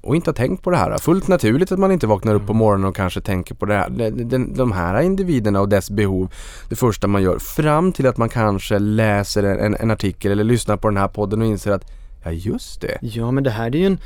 och inte har tänkt på det här. Fullt naturligt att man inte vaknar upp på morgonen och kanske tänker på det här. De, de, de här individerna och dess behov det första man gör. Fram till att man kanske läser en, en artikel eller lyssnar på den här podden och inser att ja just det. Ja men det här är ju en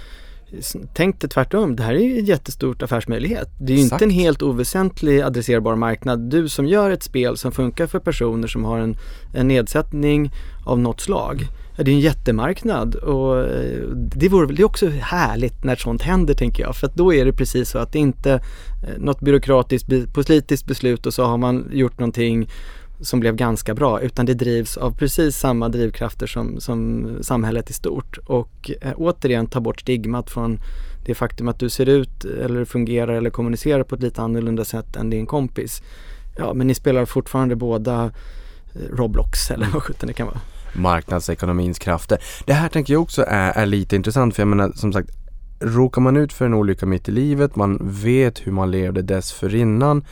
Tänk dig tvärtom, det här är ju en jättestort affärsmöjlighet. Det är ju Exakt. inte en helt oväsentlig adresserbar marknad. Du som gör ett spel som funkar för personer som har en, en nedsättning av något slag. Ja, det är en jättemarknad och eh, det vore väl det är också härligt när sånt händer tänker jag. För att då är det precis så att det inte är något byråkratiskt politiskt beslut och så har man gjort någonting som blev ganska bra utan det drivs av precis samma drivkrafter som, som samhället i stort. Och eh, återigen ta bort stigmat från det faktum att du ser ut eller fungerar eller kommunicerar på ett lite annorlunda sätt än din kompis. Ja men ni spelar fortfarande båda eh, Roblox eller vad sjutton det kan vara marknadsekonomins krafter. Det här tänker jag också är, är lite intressant för jag menar som sagt Råkar man ut för en olycka mitt i livet, man vet hur man levde dessförinnan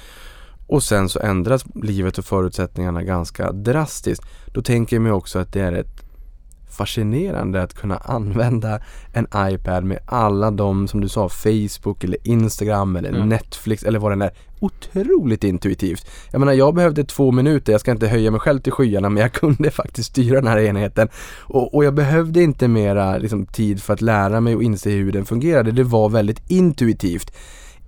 och sen så ändras livet och förutsättningarna ganska drastiskt. Då tänker jag mig också att det är ett fascinerande att kunna använda en iPad med alla de som du sa Facebook eller Instagram eller Mm. Netflix eller vad den är. Otroligt intuitivt. Jag menar jag behövde två minuter, jag ska inte höja mig själv till skyarna men jag kunde faktiskt styra den här enheten. Och, och jag behövde inte mera liksom, tid för att lära mig och inse hur den fungerade. Det var väldigt intuitivt.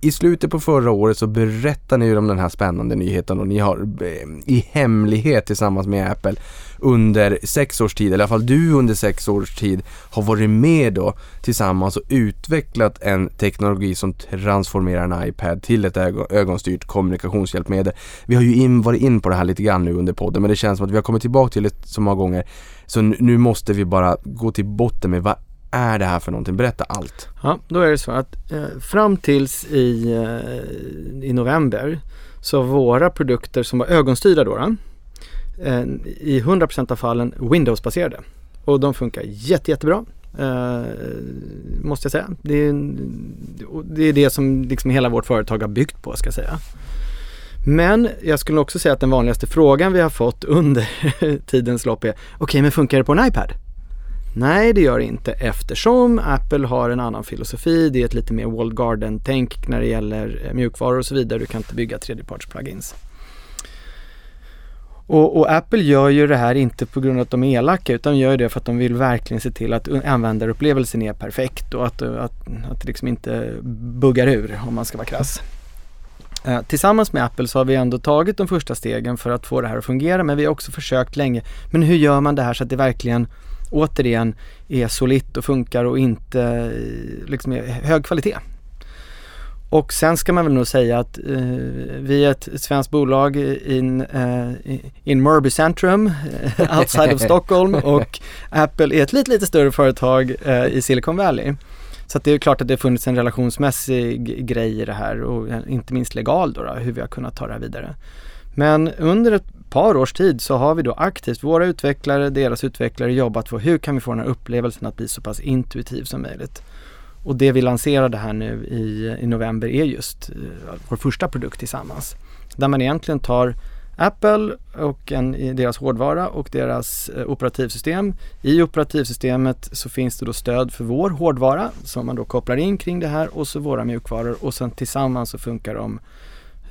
I slutet på förra året så berättade ni ju om den här spännande nyheten och ni har eh, i hemlighet tillsammans med Apple under sex års tid, eller i alla fall du under sex års tid har varit med då tillsammans och utvecklat en teknologi som transformerar en iPad till ett ögonstyrt kommunikationshjälpmedel. Vi har ju in, varit in på det här lite grann nu under podden men det känns som att vi har kommit tillbaka till det så många gånger så nu- nu måste vi bara gå till botten med vad är det här för någonting? Berätta allt. Ja, då är det så att eh, fram tills i, eh, i november så våra produkter som var ögonstyrda då, då eh, i 100% av fallen Windows-baserade. Och de funkar jätte, jättebra. Eh, måste jag säga. Det är, det är det som liksom hela vårt företag har byggt på ska jag säga. Men jag skulle också säga att den vanligaste frågan vi har fått under tidens lopp är Okej, men funkar det på en iPad? Nej, det gör det inte eftersom Apple har en annan filosofi. Det är ett lite mer walled garden-tänk när det gäller eh, mjukvaror och så vidare. Du kan inte bygga tredjeparts-plugins. Och, och, Apple gör ju det här inte på grund av att de är elaka utan gör det för att de vill verkligen se till att användarupplevelsen är perfekt och att, eh, att, att det liksom inte buggar ur om man ska vara krass. Eh, tillsammans med Apple så har vi ändå tagit de första stegen för att få det här att fungera men vi har också försökt länge. Men hur gör man det här så att det verkligen återigen är solitt och funkar och inte eh, liksom är hög kvalitet. Och sen ska man väl nog säga att eh, vi är ett svenskt bolag in, eh, in Mörby Centrum, eh, outside of Stockholm och Apple är ett lite, lite större företag eh, i Silicon Valley. Så att det är klart att det har funnits en relationsmässig grej i det här och inte minst legal då, då hur vi har kunnat ta det här vidare. Men under ett par års tid så har vi då aktivt, våra utvecklare, deras utvecklare jobbat på hur kan vi få den här upplevelsen att bli så pass intuitiv som möjligt. Och det vi lanserade här nu i, i november är just uh, vår första produkt tillsammans. Där man egentligen tar Apple och en, deras hårdvara och deras uh, operativsystem. I operativsystemet så finns det då stöd för vår hårdvara som man då kopplar in kring det här och så våra mjukvaror och sen tillsammans så funkar de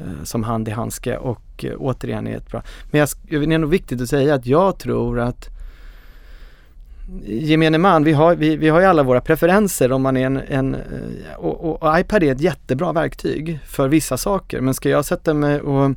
uh, som hand i handske och och eh, återigen är ett bra. Men jag, det är nog viktigt att säga att jag tror att gemene man, vi har, vi, vi har ju alla våra preferenser om man är en, en eh, och, och, och, iPad är ett jättebra verktyg för vissa saker men ska jag sätta mig och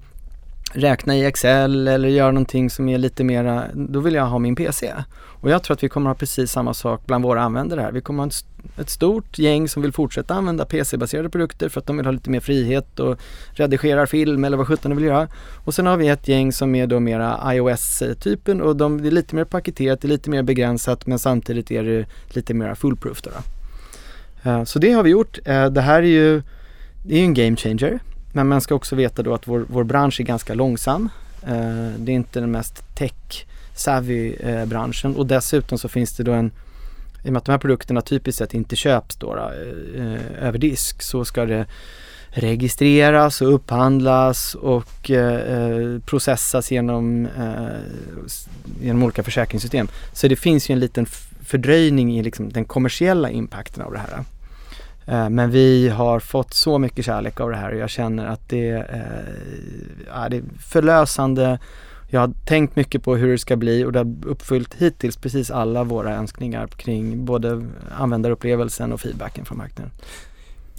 räkna i Excel eller göra någonting som är lite mera, då vill jag ha min PC. Och jag tror att vi kommer ha precis samma sak bland våra användare här. Vi kommer ha ett stort gäng som vill fortsätta använda PC-baserade produkter för att de vill ha lite mer frihet och redigerar film eller vad sjutton de vill göra. Och sen har vi ett gäng som är då mera iOS-typen och de, det är lite mer paketerat, det är lite mer begränsat men samtidigt är det lite mer fullproof då. då. Eh, så det har vi gjort. Eh, det här är ju, det är ju en game changer. Men man ska också veta då att vår, vår bransch är ganska långsam. Eh, det är inte den mest tech Savvy-branschen och dessutom så finns det då en i och med att de här produkterna typiskt sett inte köps då, då eh, över disk så ska det registreras och upphandlas och eh, eh processas genom, eh, genom olika försäkringssystem. Så det finns ju en liten fördröjning i liksom den kommersiella impacten av det här. Eh, men vi har fått så mycket kärlek av det här och jag känner att det, eh, ja, det är förlösande. Jag har tänkt mycket på hur det ska bli och det har uppfyllt hittills precis alla våra önskningar kring både användarupplevelsen och feedbacken från marknaden.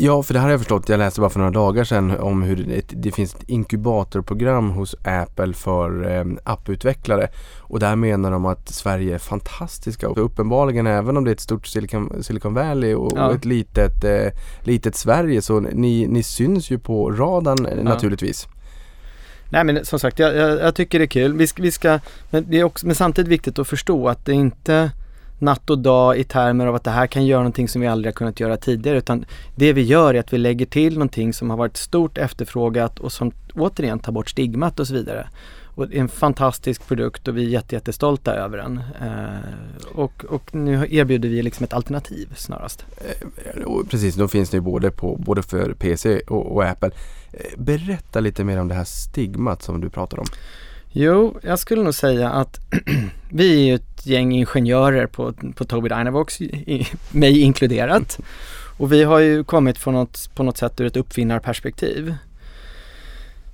Ja, för det här har jag förstått. Jag läste bara för några dagar sedan om hur det, det finns ett inkubatorprogram hos Apple för eh, apputvecklare. Och där menar de att Sverige är fantastiska. Och uppenbarligen, även om det är ett stort Silicon, Silicon Valley och, Ja. och ett litet, eh, litet Sverige, så ni, ni syns ju på radarn eh, naturligtvis. Nej men som sagt, jag, jag, jag tycker det är kul. Vi ska, vi ska, men det är också, men samtidigt viktigt att förstå att det är inte natt och dag i termer av att det här kan göra någonting som vi aldrig har kunnat göra tidigare utan det vi gör är att vi lägger till någonting som har varit stort efterfrågat och som återigen tar bort stigmat och så vidare. Och det är en fantastisk produkt och vi är jätte, jättestolta över den. Eh, och, och nu erbjuder vi liksom ett alternativ snarast. Och precis, då finns det ju både, på, både för PC och, och Apple. Eh, Berätta lite mer om det här stigmat som du pratar om. Jo, jag skulle nog säga att vi är ju ett gäng ingenjörer på, på Tobii Dynavox, i, mig inkluderat. Och vi har ju kommit från något, på något sätt ur ett uppfinnarperspektiv.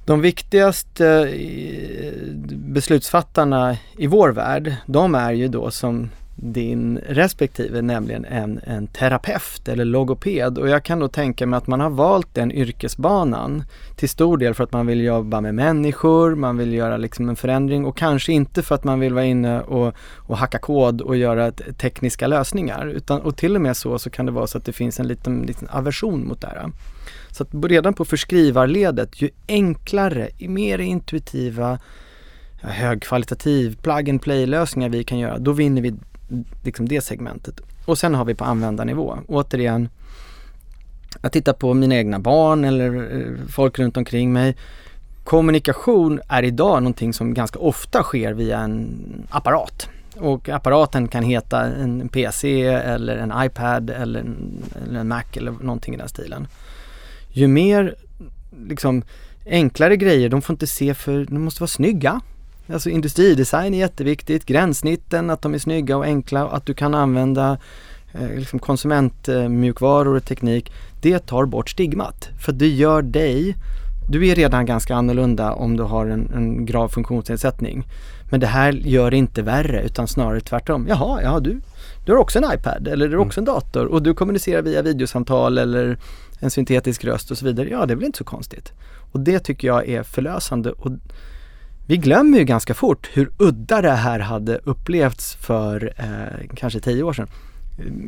De viktigaste eh, beslutsfattarna i vår värld, de är ju då som din respektive, nämligen en, en terapeut eller logoped. Och jag kan då tänka mig att man har valt den yrkesbanan till stor del för att man vill jobba med människor, man vill göra liksom en förändring och kanske inte för att man vill vara inne och, och hacka kod och göra tekniska lösningar. Utan, och till och med så, så kan det vara så att det finns en liten, liten aversion mot det här. Så att redan på förskrivarledet, ju enklare, mer intuitiva, högkvalitativ plug and play lösningar vi kan göra, då vinner vi liksom det segmentet. Och sen har vi på användarnivå, återigen, jag tittar på mina egna barn eller eh, folk runt omkring mig. Kommunikation är idag någonting som ganska ofta sker via en apparat. Och apparaten kan heta en PC eller en iPad eller en, eller en Mac eller någonting i den stilen. Ju mer liksom enklare grejer, de får inte se för, de måste vara snygga. Alltså industridesign är jätteviktigt, gränssnitten, att de är snygga och enkla och att du kan använda eh, liksom konsumentmjukvaror och teknik. Det tar bort stigmat. För det gör dig, du är redan ganska annorlunda om du har en, en grav funktionsnedsättning. Men det här gör det inte värre utan snarare tvärtom. Jaha, ja du, du har också en iPad eller du har också en dator och du kommunicerar via videosamtal eller en syntetisk röst och så vidare. Ja, det är väl inte så konstigt. Och det tycker jag är förlösande. Och vi glömmer ju ganska fort hur udda det här hade upplevts för eh, kanske tio år sedan.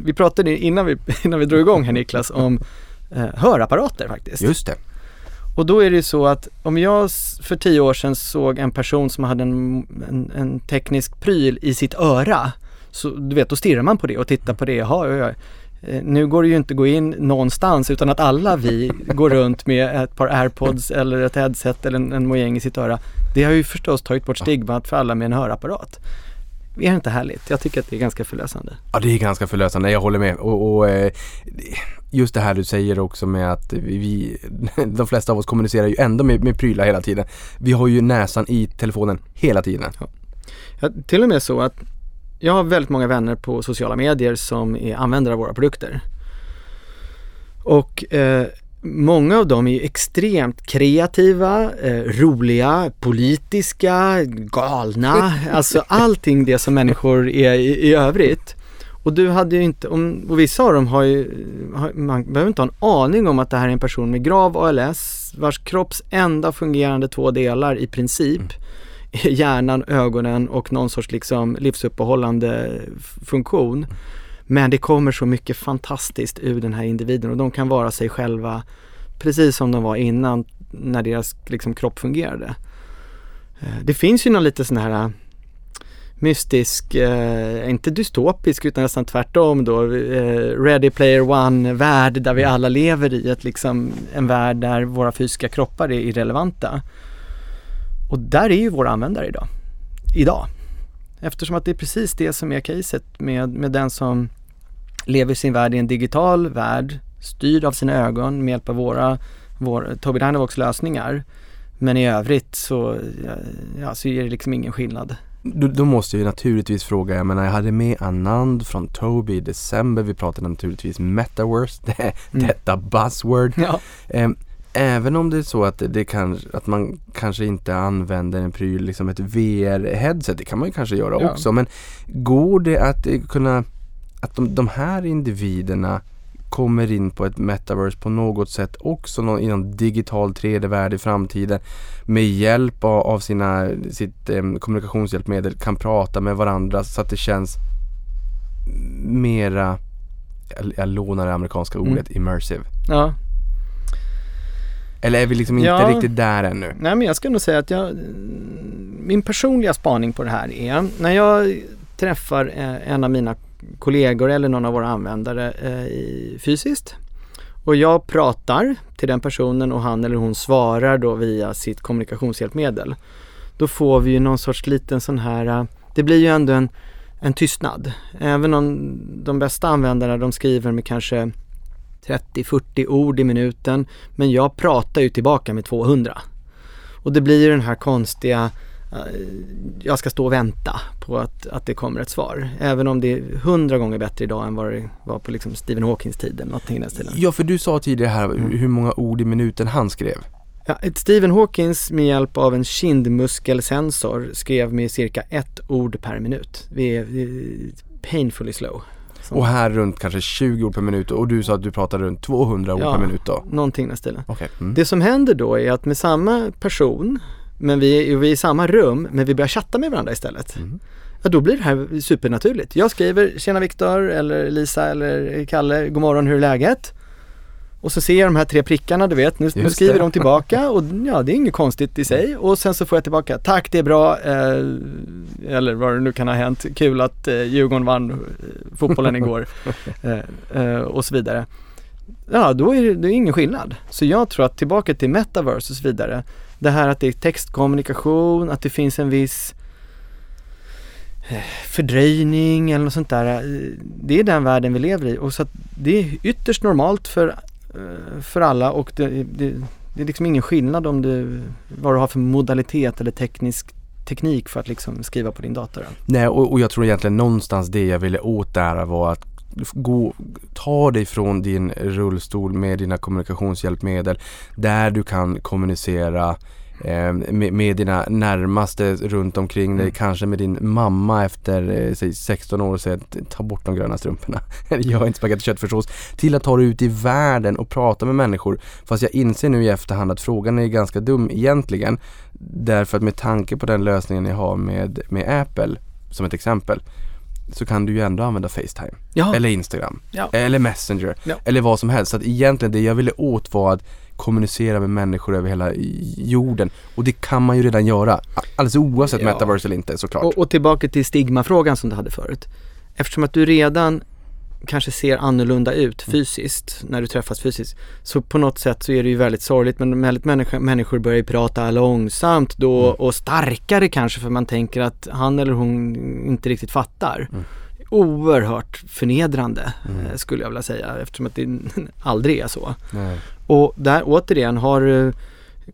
Vi pratade innan vi, innan vi drog igång här Niklas om eh, hörapparater faktiskt. Just det. Och då är det ju så att om jag för tio år sedan såg en person som hade en, en, en teknisk pryl i sitt öra, så du vet, då stirrar man på det och tittar på det. Jaha, ja, ja. Eh, Nu går det ju inte att gå in någonstans utan att alla vi går runt med ett par airpods eller ett headset eller en, en mojäng i sitt öra. Det har ju förstås tagit bort stigmat för alla med en hörapparat. Är det inte härligt? Jag tycker att det är ganska förlösande. Ja, det är ganska förlösande. Jag håller med. Och, och eh, just det här du säger också med att vi, de flesta av oss kommunicerar ju ändå med, med prylar hela tiden. Vi har ju näsan i telefonen hela tiden. Ja, till och med så att jag har väldigt många vänner på sociala medier som är användare av våra produkter. Och eh, många av dem är ju extremt kreativa, eh, roliga, politiska, galna, alltså allting det som människor är i, i övrigt. Och du hade ju inte, om, och vissa av dem har ju, har, man behöver inte ha en aning om att det här är en person med grav ALS vars kropps enda fungerande två delar i princip är hjärnan, ögonen och någon sorts liksom livsuppehållande funktion. Men det kommer så mycket fantastiskt ur den här individen och de kan vara sig själva precis som de var innan när deras liksom, kropp fungerade. Eh, det finns ju någon lite sån här eh, mystisk, eh, inte dystopisk utan nästan tvärtom då, eh, Ready Player One-värld där vi alla lever i ett, liksom, en värld där våra fysiska kroppar är irrelevanta. Och där är ju våra användare idag. Idag. Eftersom att det är precis det som är caset med, med den som lever sin värld i en digital värld, styrd av sina ögon med hjälp av våra, vår, Tobii Dynavox lösningar. Men i övrigt så, ja, så är det liksom ingen skillnad. Då, då måste jag ju naturligtvis fråga, jag menar jag hade med Anand från Tobii i december, vi pratade naturligtvis metaverse, det, Mm. detta buzzword. Ja. Ehm, även om det är så att, det kan, att man kanske inte använder en pryl, liksom ett VR-headset, det kan man ju kanske göra Ja. också, men går det att eh, kunna, att de, de här individerna kommer in på ett metaverse på något sätt också någon, i någon digital 3D-värld i framtiden med hjälp av, sina, sitt em, kommunikationshjälpmedel kan prata med varandra så att det känns mera, jag, jag lånar det amerikanska Mm. ordet, immersive. ja. Eller är vi liksom inte Ja. riktigt där ännu? Nej men jag ska nog säga att jag, min personliga spaning på det här är när jag träffar eh, en av mina kollegor eller någon av våra användare eh, i, fysiskt och jag pratar till den personen och han eller hon svarar då via sitt kommunikationshjälpmedel. Då får vi ju någon sorts liten sån här, eh, det blir ju ändå en, en tystnad. Även om de bästa användarna de skriver med kanske 30-40 ord i minuten men jag pratar ju tillbaka med 200. Och det blir ju den här konstiga, eh, jag ska stå och vänta på att, att det kommer ett svar. Även om det är hundra gånger bättre idag än vad det var på liksom Stephen Hawkings tid eller någonting i den stilen. Ja, för du sa tidigare här Mm. hur många ord i minuten han skrev. Ja, Stephen Hawkings med hjälp av en kindmuskelsensor skrev med cirka ett ord per minut. Vi är painfully slow. Som- Och här runt kanske 20 ord per minut och du sa att du pratade runt 200 ord Ja. per minut då. Någonting i den. Okej. Mm. Det som händer då är att med samma person, men vi vi är i samma rum, men vi börjar chatta med varandra istället. Mm. Ja, då blir det här supernaturligt. Jag skriver “Tjena Viktor” eller Lisa eller Kalle, god morgon, hur är läget? Och så ser jag de här tre prickarna, du vet, nu, nu skriver det. de tillbaka och ja, det är inget konstigt i sig. Och sen så får jag tillbaka, tack det är bra, eh, eller vad det nu kan ha hänt, kul att eh, Djurgården vann eh, fotbollen igår eh, eh, och så vidare. Ja, då är det, det är ingen skillnad. Så jag tror att tillbaka till metaverse och så vidare, det här att det är textkommunikation, att det finns en viss eh, fördröjning eller något sånt där. Det är den världen vi lever i och så att det är ytterst normalt för, Eh, för alla och det, det, det är liksom ingen skillnad om du, vad du har för modalitet eller teknisk teknik för att liksom skriva på din dator. Nej, och, och jag tror egentligen någonstans det jag ville åt där var att gå, ta dig från din rullstol med dina kommunikationshjälpmedel där du kan kommunicera med, med dina närmaste runt omkring dig, Mm. kanske med din mamma efter eh, säg 16 år och säga att ta bort de gröna strumporna. Gör inte spagetti och köttfärssås. Till att ta dig ut i världen och prata med människor. Fast jag inser nu i efterhand att frågan är ganska dum egentligen. Därför att med tanke på den lösningen ni har med, med Apple som ett exempel så kan du ju ändå använda Facetime Ja, eller Instagram Ja. eller Messenger Ja. eller vad som helst. Så att egentligen det jag ville åt var att kommunicera med människor över hela jorden och det kan man ju redan göra alldeles oavsett Ja. metaverse eller inte såklart. Och, och tillbaka till stigmafrågan som du hade förut. Eftersom att du redan kanske ser annorlunda ut fysiskt när du träffas fysiskt. Så på något sätt så är det ju väldigt sorgligt men väldigt människor, människor börjar ju prata långsamt då Mm. och starkare kanske för man tänker att han eller hon inte riktigt fattar. Mm. Oerhört förnedrande Mm. eh, skulle jag vilja säga eftersom att det aldrig är så. Nej. Och där återigen, har du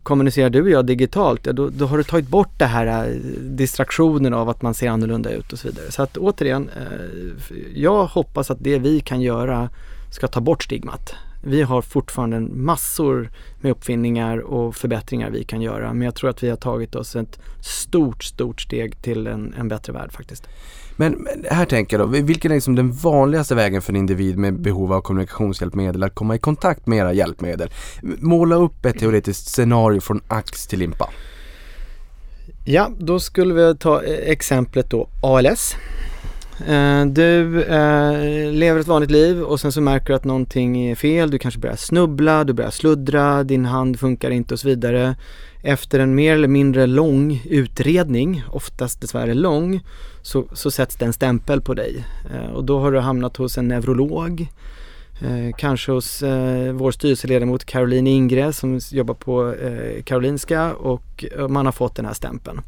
kommunicerar du och jag digitalt, ja, då, då har du tagit bort det här eh, distraktionen av att man ser annorlunda ut och så vidare. Så att återigen, eh, jag hoppas att det vi kan göra ska ta bort stigmat. Vi har fortfarande massor med uppfinningar och förbättringar vi kan göra men jag tror att vi har tagit oss ett stort, stort steg till en, en bättre värld faktiskt. Men, här tänker jag då, vilken är liksom den vanligaste vägen för en individ med behov av kommunikationshjälpmedel att komma i kontakt med era hjälpmedel? Måla upp ett teoretiskt scenario från ax till limpa. Ja, då skulle vi ta eh, exemplet då ALS. Eh, du eh, lever ett vanligt liv och sen så märker du att någonting är fel. Du kanske börjar snubbla, du börjar sluddra, din hand funkar inte och så vidare. Efter en mer eller mindre lång utredning, oftast dessvärre lång, så, så sätts det en stämpel på dig. Eh, Och då har du hamnat hos en neurolog, eh, kanske hos eh, vår styrelseledamot Caroline Ingre som jobbar på eh, Karolinska och eh, man har fått den här stämpeln.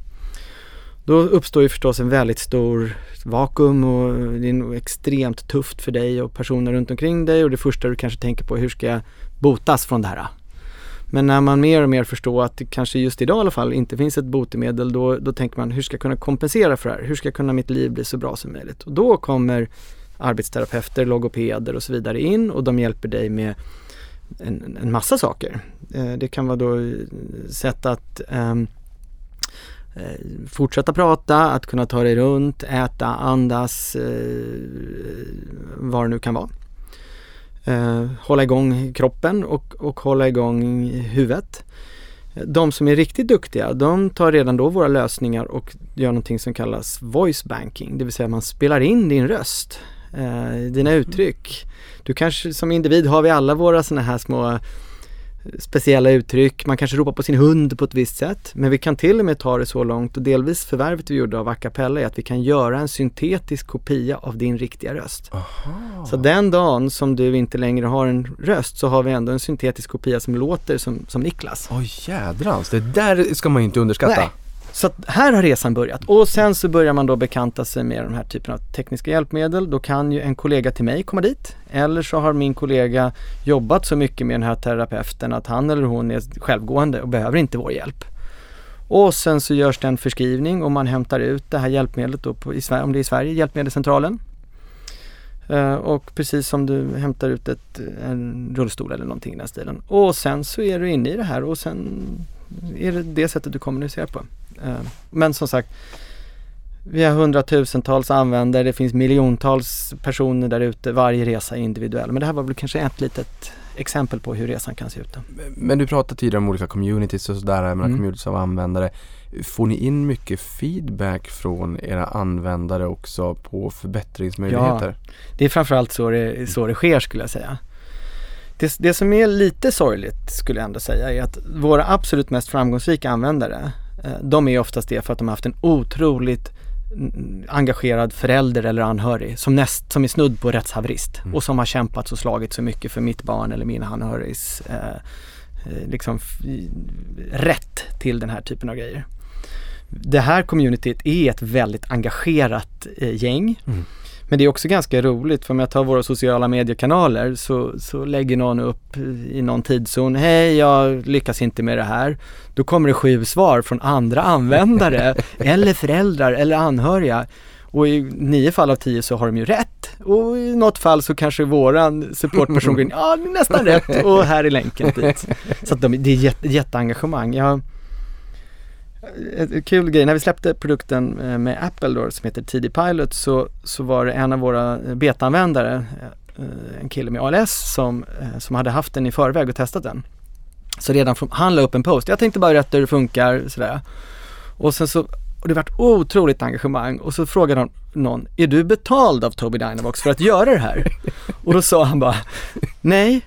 Då uppstår ju förstås en väldigt stor vakuum och eh, det är nog extremt tufft för dig och personer runt omkring dig och det första du kanske tänker på är hur ska jag botas från det här? Men när man mer och mer förstår att det kanske just idag i alla fall inte finns ett botemedel då, då tänker man hur ska jag kunna kompensera för det här? Hur ska jag kunna mitt liv bli så bra som möjligt? Och då kommer arbetsterapeuter, logopeder och så vidare in och de hjälper dig med en, en massa saker. Eh, det kan vara då eh, sätt att um, fortsätta prata, att kunna ta dig runt, äta, andas, eh, vad det nu kan vara. Eh, hålla igång kroppen och, och hålla igång huvudet. De som är riktigt duktiga, de tar redan då våra lösningar och gör någonting som kallas voice banking, det vill säga man spelar in din röst, eh, dina uttryck. Du kanske som individ har vi alla våra sådana här små speciella uttryck, man kanske ropar på sin hund på ett visst sätt. Men vi kan till och med ta det så långt och delvis förvärvet vi gjorde av Acapella är att vi kan göra en syntetisk kopia av din riktiga röst. Aha. Så den dagen som du inte längre har en röst så har vi ändå en syntetisk kopia som låter som, som Niklas. Oj jädrans, det där ska man ju inte underskatta. Nej. Så att här har resan börjat och sen så börjar man då bekanta sig med de här typen av tekniska hjälpmedel. Då kan ju en kollega till mig komma dit eller så har min kollega jobbat så mycket med den här terapeuten att han eller hon är självgående och behöver inte vår hjälp. Och sen så görs det en förskrivning och man hämtar ut det här hjälpmedlet då på, i Sverige, om det är i Sverige, Hjälpmedelscentralen. Eh, och precis som du hämtar ut ett, en rullstol eller någonting i den stilen. Och sen så är du inne i det här och sen är det det sättet du kommunicerar på. Eh, men som sagt, vi har hundratusentals användare, det finns miljontals personer där ute, varje resa är individuell. Men det här var väl kanske ett litet exempel på hur resan kan se ut. Då. Men du pratade tidigare om olika communities och sådär, mm. communities av användare. Får ni in mycket feedback från era användare också på förbättringsmöjligheter? Ja, det är framförallt så det, så det sker skulle jag säga. Det, det som är lite sorgligt skulle jag ändå säga är att våra absolut mest framgångsrika användare de är oftast det för att de har haft en otroligt engagerad förälder eller anhörig som, näst, som är snudd på rättshaverist mm. och som har kämpat och slagit så mycket för mitt barn eller min anhörigs eh, eh liksom rätt till den här typen av grejer. Det här communityt är ett väldigt engagerat eh, gäng. Mm. Men det är också ganska roligt för om jag tar våra sociala mediekanaler så, så lägger någon upp i någon tidszon, hej jag lyckas inte med det här. Då kommer det sju svar från andra användare eller föräldrar eller anhöriga. Och i nio fall av tio så har de ju rätt och i något fall så kanske våran supportperson går in, ja nästan rätt och här är länken dit. Så att de, det är jätte, jätteengagemang. Jag, kul grej, när vi släppte produkten eh, med Apple då, som heter TD Pilot så, så var det en av våra eh, betaanvändare, eh, en kille med ALS som, som hade haft den i förväg och testat den. Så redan från, han la upp en post, jag tänkte bara berätta hur det funkar sådär. Och sen så, och det vart otroligt engagemang och så frågade någon, någon, är du betald av Tobii Dynavox för att göra det här? Och då sa han bara, nej,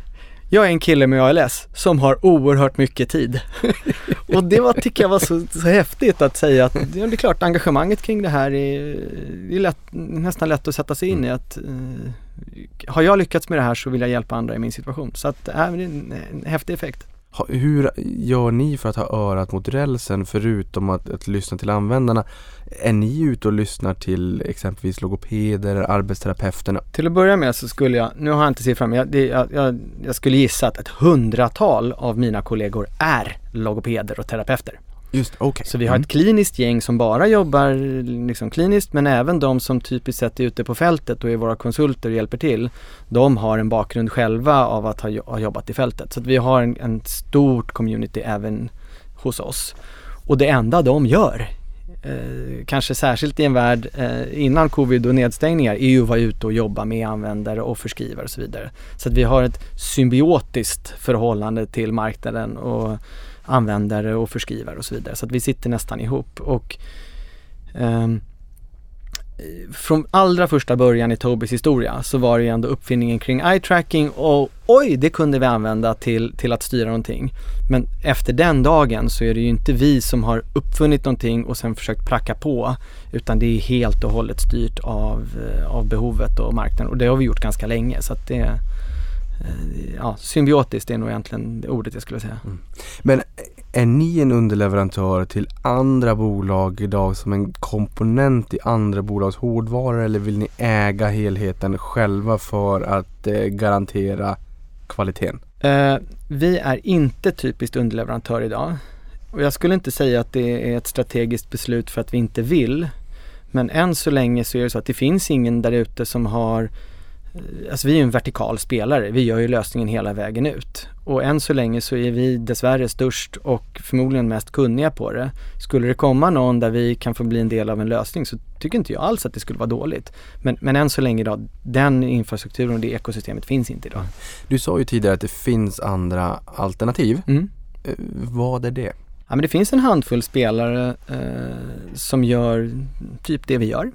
jag är en kille med ALS som har oerhört mycket tid. och det var, tycker jag var så, så häftigt att säga att det är klart engagemanget kring det här är, är lätt, nästan lätt att sätta sig in i att eh, har jag lyckats med det här så vill jag hjälpa andra i min situation. Så att äh, det är en, en häftig effekt. Hur gör ni för att ha örat mot rälsen förutom att, att lyssna till användarna? Är ni ute och lyssnar till exempelvis logopeder, arbetsterapeuterna? Till att börja med så skulle jag, nu har jag inte siffran, men jag, jag, jag, jag skulle gissa att ett hundratal av mina kollegor är logopeder och terapeuter. Just, okay. Så vi har mm. ett kliniskt gäng som bara jobbar liksom kliniskt men även de som typiskt sett är ute på fältet och är våra konsulter och hjälper till. De har en bakgrund själva av att ha, ha jobbat i fältet. Så vi har en, en stort community även hos oss. Och det enda de gör Eh, kanske särskilt i en värld eh, innan covid och nedstängningar, är ju att vara ute och jobba med användare och förskrivare och så vidare. Så att vi har ett symbiotiskt förhållande till marknaden och användare och förskrivare och så vidare. Så att vi sitter nästan ihop. Och um, från allra första början i Tobis historia så var det ju ändå uppfinningen kring eye tracking och oj, det kunde vi använda till, till att styra någonting. Men efter den dagen så är det ju inte vi som har uppfunnit någonting och sen försökt pracka på utan det är helt och hållet styrt av, eh, av behovet och marknaden och det har vi gjort ganska länge så att det Eh, ja, symbiotiskt är nog egentligen det ordet jag skulle säga. Mm. Men är ni en underleverantör till andra bolag idag som en komponent i andra bolags hårdvaror eller vill ni äga helheten själva för att eh, garantera kvaliteten? Eh, vi är inte typiskt underleverantör idag. Och jag skulle inte säga att det är ett strategiskt beslut för att vi inte vill. Men än så länge så är det så att det finns ingen där ute som har eh, Alltså vi är ju en vertikal spelare, vi gör ju lösningen hela vägen ut. Och än så länge så är vi dessvärre störst och förmodligen mest kunniga på det. Skulle det komma någon där vi kan få bli en del av en lösning så tycker inte jag alls att det skulle vara dåligt. Men, men än så länge idag, den infrastrukturen och det ekosystemet finns inte idag. Du sa ju tidigare att det finns andra alternativ. Mm. Eh, vad är det? Ja, men det finns en handfull spelare eh, som gör typ det vi gör.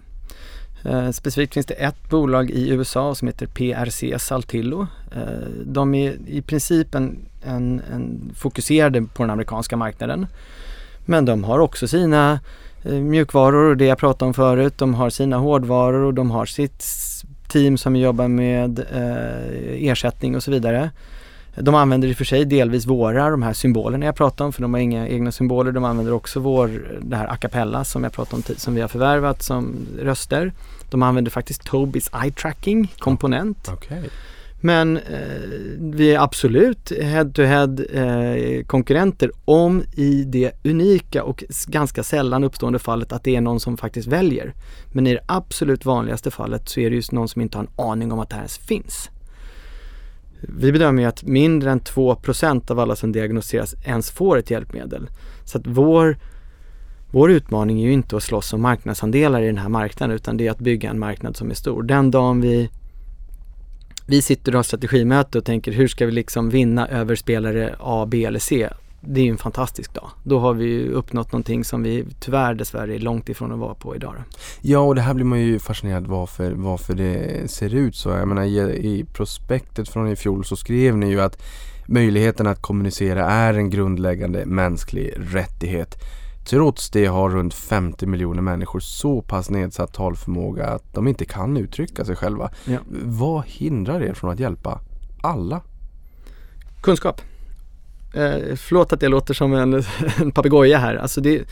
Eh, specifikt finns det ett bolag i USA som heter PRC Saltillo. Eh, de är i princip en, en, en fokuserade på den amerikanska marknaden. Men de har också sina eh, mjukvaror och det jag pratade om förut. De har sina hårdvaror och de har sitt team som jobbar med eh, ersättning och så vidare. De använder i och för sig delvis våra, de här symbolerna jag pratade om, för de har inga egna symboler. De använder också vår, det här a cappella som jag pratade om, som vi har förvärvat som röster. De använder faktiskt Tobis eye tracking komponent. Okej. Men eh, vi är absolut head-to-head eh, konkurrenter om i det unika och ganska sällan uppstående fallet att det är någon som faktiskt väljer. Men i det absolut vanligaste fallet så är det just någon som inte har en aning om att det här ens finns. Vi bedömer ju att mindre än 2% av alla som diagnostiseras ens får ett hjälpmedel. Så att vår, vår utmaning är ju inte att slåss om marknadsandelar i den här marknaden utan det är att bygga en marknad som är stor. Den dagen vi vi sitter och har strategimöte och tänker hur ska vi liksom vinna över spelare A, B eller C. Det är ju en fantastisk dag. Då har vi ju uppnått någonting som vi tyvärr dessvärre är långt ifrån att vara på idag. Då. Ja, och det här blir man ju fascinerad varför, varför det ser ut så. Jag menar i, i prospektet från i fjol så skrev ni ju att möjligheten att kommunicera är en grundläggande mänsklig rättighet. Trots det har runt 50 miljoner människor så pass nedsatt talförmåga att de inte kan uttrycka sig själva. Ja. Vad hindrar er från att hjälpa alla? Kunskap. Eh, förlåt att jag låter som en, en papegoja här. Alltså det,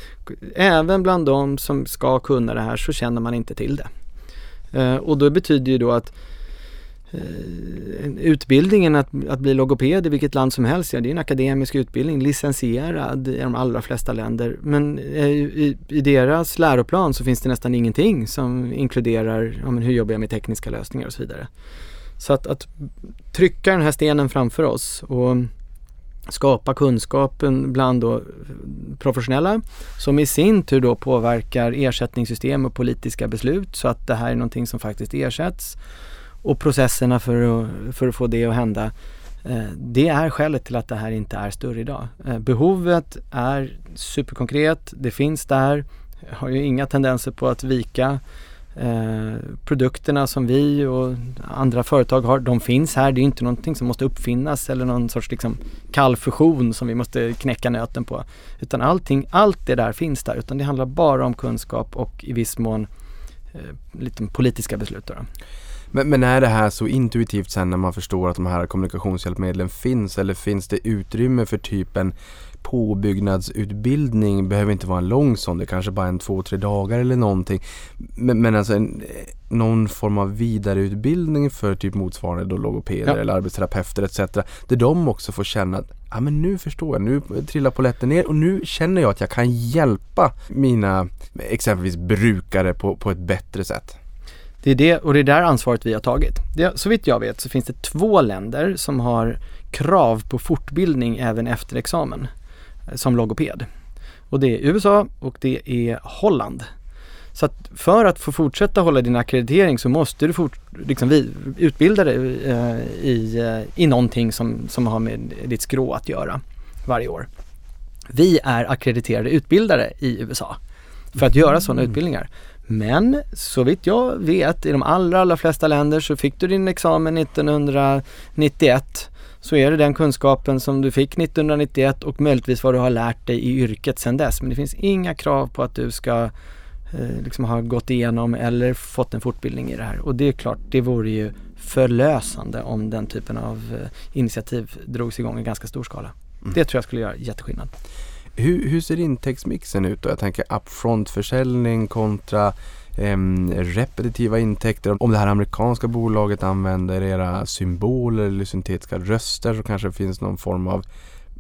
även bland de som ska kunna det här så känner man inte till det. Eh, och då betyder ju då att eh, utbildningen att, att bli logoped i vilket land som helst, ja, det är en akademisk utbildning, licensierad i de allra flesta länder. Men eh, i, i deras läroplan så finns det nästan ingenting som inkluderar ja, men hur jobbar jag med tekniska lösningar och så vidare. Så att, att trycka den här stenen framför oss och skapa kunskapen bland då professionella som i sin tur då påverkar ersättningssystem och politiska beslut så att det här är någonting som faktiskt ersätts och processerna för att, för att få det att hända. Eh, det är skälet till att det här inte är större idag. Eh, behovet är superkonkret, det finns där, har ju inga tendenser på att vika. Eh, produkterna som vi och andra företag har, de finns här. Det är inte någonting som måste uppfinnas eller någon sorts liksom kall fusion som vi måste knäcka nöten på. Utan allting, allt det där finns där. Utan det handlar bara om kunskap och i viss mån eh, lite politiska beslut. Då. Men, men är det här så intuitivt sen när man förstår att de här kommunikationshjälpmedlen finns eller finns det utrymme för typ en påbyggnadsutbildning? Behöver inte vara en lång sån, det kanske bara är en två, tre dagar eller någonting. Men, men alltså en, någon form av vidareutbildning för typ motsvarande då logopeder Ja. eller arbetsterapeuter etc. Där de också får känna att ja men nu förstår jag, nu trillar polletten ner och nu känner jag att jag kan hjälpa mina exempelvis brukare på, på ett bättre sätt. Det är det och det är där ansvaret vi har tagit. Det, så vitt jag vet så finns det två länder som har krav på fortbildning även efter examen eh, som logoped. Och det är USA och det är Holland. Så att för att få fortsätta hålla din akkreditering så måste du fort, liksom utbilda dig eh, i, eh, i någonting som, som har med ditt skrå att göra varje år. Vi är akkrediterade utbildare i USA för att göra sådana utbildningar. Men så vitt jag vet i de allra, allra flesta länder så fick du din examen 1991 så är det den kunskapen som du fick 1991 och möjligtvis vad du har lärt dig i yrket sedan dess. Men det finns inga krav på att du ska eh, liksom ha gått igenom eller fått en fortbildning i det här. Och det är klart, det vore ju förlösande om den typen av eh, initiativ drogs igång i ganska stor skala. Mm. Det tror jag skulle göra jätteskillnad. Hur, hur ser intäktsmixen ut då? Jag tänker upfront-försäljning kontra em, repetitiva intäkter. Om det här amerikanska bolaget använder era symboler eller syntetiska röster så kanske det finns någon form av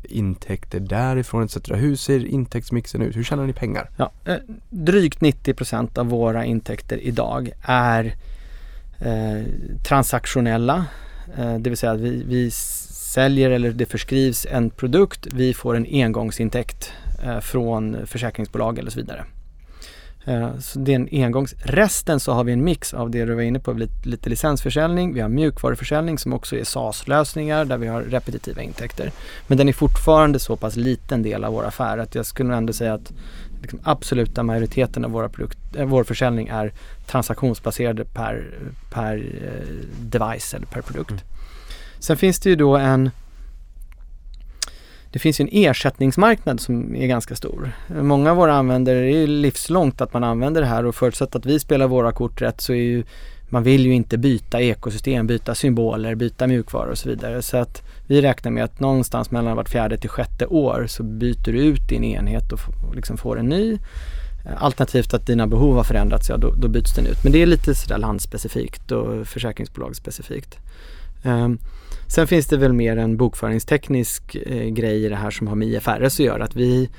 intäkter därifrån etc. Hur ser intäktsmixen ut? Hur tjänar ni pengar? Ja, eh, drygt 90 procent av våra intäkter idag är eh, transaktionella. Eh, det vill säga att vi, vi säljer eller det förskrivs en produkt, vi får en engångsintäkt eh, från försäkringsbolag eller så vidare. Eh, så det är en engångs... Resten så har vi en mix av det du var inne på, lite, licensförsäljning, vi har mjukvaruförsäljning som också är SaaS-lösningar där vi har repetitiva intäkter. Men den är fortfarande så pass liten del av vår affär att jag skulle ändå säga att liksom absoluta majoriteten av våra produkt, eh, vår försäljning är transaktionsbaserade per, per device eller per produkt. Mm. Sen finns det ju då en det finns ju en ersättningsmarknad som är ganska stor. Många av våra användare, det är ju livslångt att man använder det här och förutsatt att vi spelar våra kort rätt så är ju man vill ju inte byta ekosystem, byta symboler, byta mjukvara och så vidare. Så att vi räknar med att någonstans mellan vart fjärde till sjätte år så byter du ut din enhet och liksom får en ny. Alternativt att dina behov har förändrats, ja då, då byts den ut. Men det är lite sådär landspecifikt och försäkringsbolagsspecifikt. Um, Sen finns det väl mer en bokföringsteknisk eh, grej i det här som har med IFRS att göra. Att vi,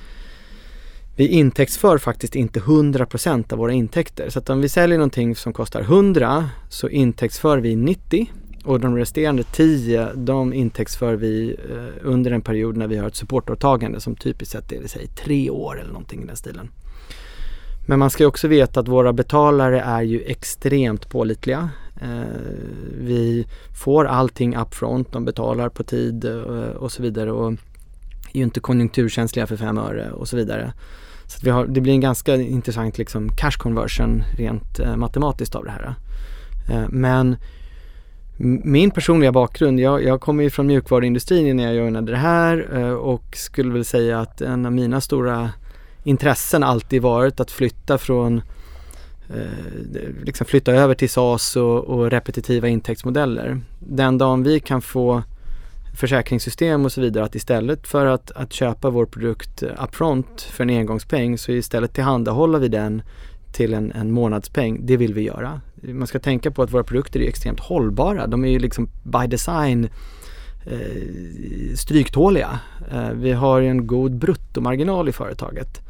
vi intäktsför faktiskt inte 100% av våra intäkter. Så att om vi säljer någonting som kostar 100 så intäktsför vi 90 och de resterande 10 de intäktsför vi eh, under en period när vi har ett supportåtagande som typiskt sett är det säg tre år eller någonting i den stilen. Men man ska också veta att våra betalare är ju extremt pålitliga. Eh, vi får allting upfront, de betalar på tid eh, och så vidare och är ju inte konjunkturkänsliga för fem öre och så vidare. Så vi har, det blir en ganska intressant liksom cash conversion rent eh, matematiskt av det här. Eh, men min personliga bakgrund, jag, jag kommer ju från mjukvaruindustrin innan jag joinade det här eh, och skulle väl säga att en av mina stora intressen alltid varit att flytta från eh, liksom flytta över till SAS och, och, repetitiva intäktsmodeller. Den dagen vi kan få försäkringssystem och så vidare att istället för att, att köpa vår produkt upfront för en engångspeng så istället tillhandahåller vi den till en, en månadspeng. Det vill vi göra. Man ska tänka på att våra produkter är extremt hållbara. De är ju liksom by design eh, stryktåliga. Eh, vi har en god bruttomarginal i företaget.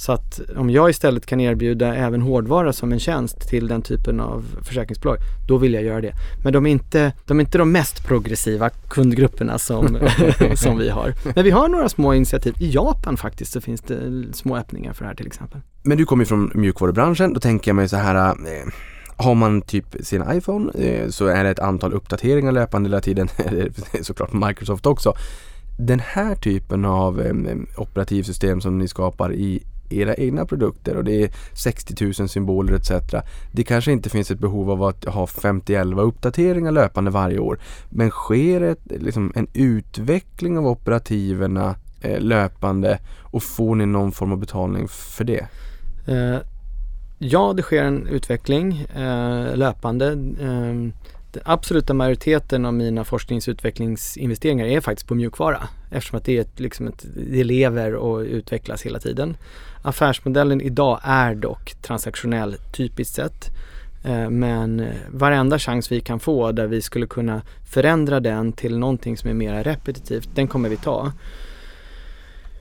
Så att om jag istället kan erbjuda även hårdvara som en tjänst till den typen av försäkringsbolag, då vill jag göra det. Men de är inte de, är inte de mest progressiva kundgrupperna som, som vi har. Men vi har några små initiativ. I Japan faktiskt så finns det små öppningar för det här till exempel. Men du kommer från mjukvarubranschen, då tänker jag mig så här eh, har man typ sin iPhone eh, så är det ett antal uppdateringar löpande hela tiden, såklart Microsoft också. Den här typen av eh, operativsystem som ni skapar i era egna produkter och det är 60 000 symboler etc. Det kanske inte finns ett behov av att ha 50 uppdateringar löpande varje år. Men sker ett, liksom, en utveckling av operativerna eh, löpande och får ni någon form av betalning för det? Eh, ja, det sker en utveckling eh, löpande. Ehm, den absoluta majoriteten av mina forskningsutvecklingsinvesteringar är faktiskt på mjukvara eftersom att det, är ett, liksom ett, det lever och utvecklas hela tiden. Affärsmodellen idag är dock transaktionell typiskt sett. Eh, men varenda chans vi kan få där vi skulle kunna förändra den till någonting som är mer repetitivt, den kommer vi ta.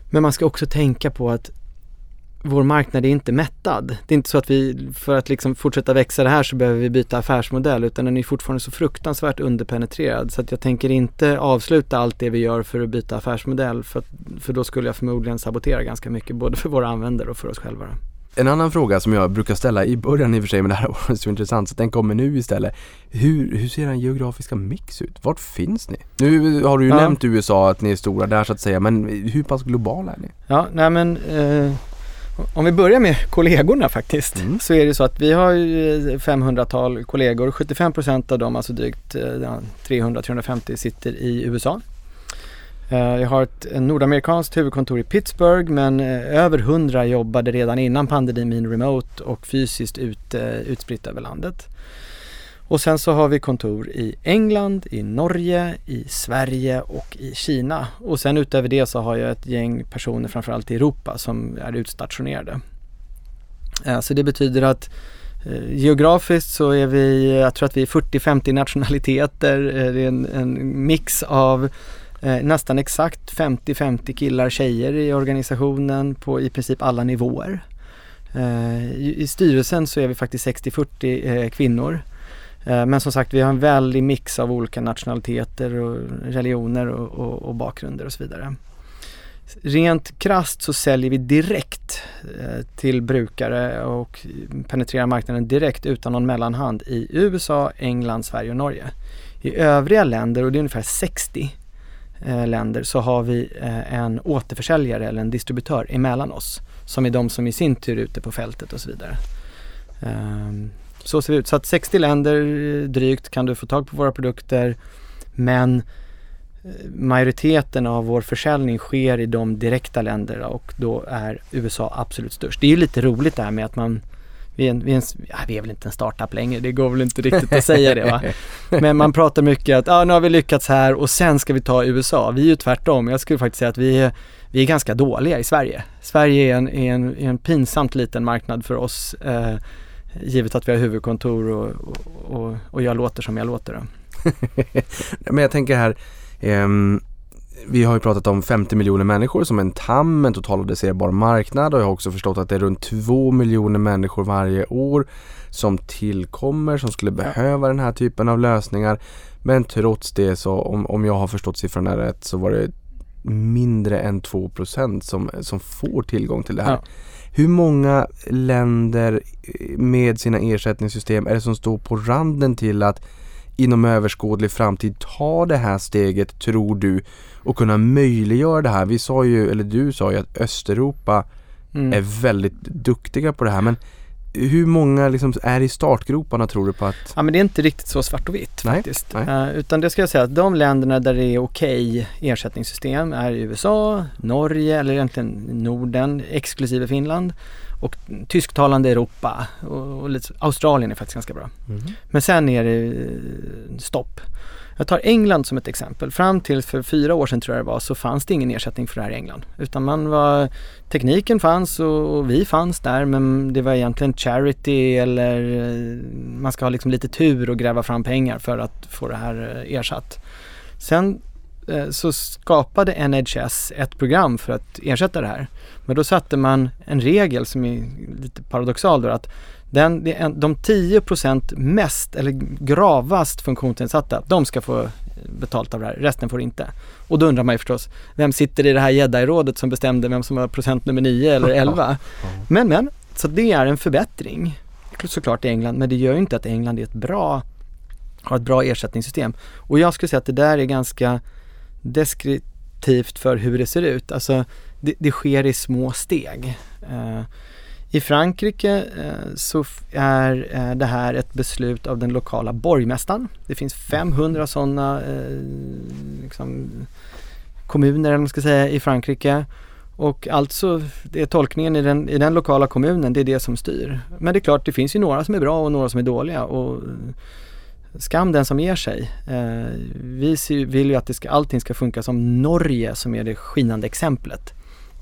Men man ska också tänka på att vår marknad är inte mättad. Det är inte så att vi, för att liksom fortsätta växa det här så behöver vi byta affärsmodell utan den är fortfarande så fruktansvärt underpenetrerad så att jag tänker inte avsluta allt det vi gör för att byta affärsmodell för, för då skulle jag förmodligen sabotera ganska mycket både för våra användare och för oss själva. En annan fråga som jag brukar ställa i början i och för sig, men det här var så intressant så den kommer nu istället. Hur, hur ser den geografiska mix ut? Vart finns ni? Nu har du ju ja. nämnt USA, att ni är stora där så att säga, men hur pass globala är ni? Ja, nej men eh om vi börjar med kollegorna faktiskt, mm. så är det så att vi har 500-tal kollegor. 75% av dem, alltså drygt 300-350 sitter i USA. Eh, jag har ett nordamerikanskt huvudkontor i Pittsburgh men eh, över 100 jobbade redan innan pandemin remote och fysiskt ut, utspritt över landet. Och sen så har vi kontor i England, i Norge, i Sverige och i Kina. Och sen utöver det så har jag ett gäng personer framförallt i Europa som är utstationerade. Eh, så det betyder att eh, geografiskt så är vi, jag tror att vi är 40-50 nationaliteter. Eh, det är en, en mix av eh, nästan exakt 50-50 killar tjejer i organisationen på i princip alla nivåer. Eh, I, I styrelsen så är vi faktiskt 60-40 eh, kvinnor. Eh, men som sagt, vi har en väldig mix av olika nationaliteter och religioner och, och, och bakgrunder och så vidare. Rent krast så säljer vi direkt eh, till brukare och penetrerar marknaden direkt utan någon mellanhand i USA, England, Sverige och Norge. I övriga länder, och det är ungefär 60 eh, länder, så har vi en återförsäljare eller en distributör emellan oss som är de som i sin tur är ute på fältet och så vidare. Ehm, så ser det ut. Så att 60 länder eh, drygt kan du få tag på våra produkter men eh, majoriteten av vår försäljning sker i de direkta länderna och då är USA absolut störst. Det är ju lite roligt det här med att man vi är, en, vi, är en, ja, vi är väl inte en startup längre, det går väl inte riktigt att säga det va. Men man pratar mycket att ah, nu har vi lyckats här och sen ska vi ta USA. Vi är ju tvärtom. Jag skulle faktiskt säga att vi är, vi är ganska dåliga i Sverige. Sverige är en, är en, är en pinsamt liten marknad för oss eh, givet att vi har huvudkontor och, och, och, och jag låter som jag låter. Då. Men jag tänker här, ehm, vi har ju pratat om 50 miljoner människor som en TAM, en total adresserbar marknad och jag har också förstått att det är runt 2 miljoner människor varje år som tillkommer som skulle behöva den här typen av lösningar. Men trots det så, om, om jag har förstått siffrorna rätt, så var det mindre än 2 som, som får tillgång till det här. Ja. Hur många länder eh, med sina ersättningssystem är det som står på randen till att inom överskådlig framtid ta det här steget, tror du, och kunna möjliggöra det här? Vi sa ju, eller du sa ju att Östeuropa Mm. är väldigt duktiga på det här, men hur många liksom är i startgroparna tror du på att... Ja men det är inte riktigt så svart och vitt Nej, faktiskt. nej. Eh, utan det ska jag säga att de länderna där det är okej ersättningssystem är USA, Norge eller egentligen Norden exklusive Finland och tysktalande Europa och, och lite, Australien är faktiskt ganska bra. Men sen är det eh, stopp. Jag tar England som ett exempel. Fram till för fyra år sedan tror jag det var så fanns det ingen ersättning för det här i England. Utan man var, tekniken fanns och, vi fanns där men det var egentligen charity eller eh, man ska ha liksom lite tur och gräva fram pengar för att få det här eh, ersatt. Sen eh, så skapade NHS ett program för att ersätta det här. Men då satte man en regel som är lite paradoxal då att den, de 10% mest eller gravast funktionsnedsatta, de ska få betalt av det här, resten får inte. Och då undrar man ju förstås, vem sitter i det här jedi-rådet som bestämde vem som var procent nummer 9 eller 11? Men men, så det är en förbättring såklart i England, men det gör ju inte att England är ett bra, har ett bra ersättningssystem. Och jag skulle säga att det där är ganska deskriptivt för hur det ser ut. Alltså det, det sker i små steg. I Frankrike eh, så är eh, det här ett beslut av den lokala borgmästaren. Det finns 500 sådana eh, liksom, kommuner eller vad man ska säga i Frankrike. Och alltså, det är tolkningen i den, i den lokala kommunen, det är det som styr. Men det är klart, det finns ju några som är bra och några som är dåliga. Och skam den som ger sig. Vi vill ju att det ska, allting ska funka som Norge som är det skinande exemplet.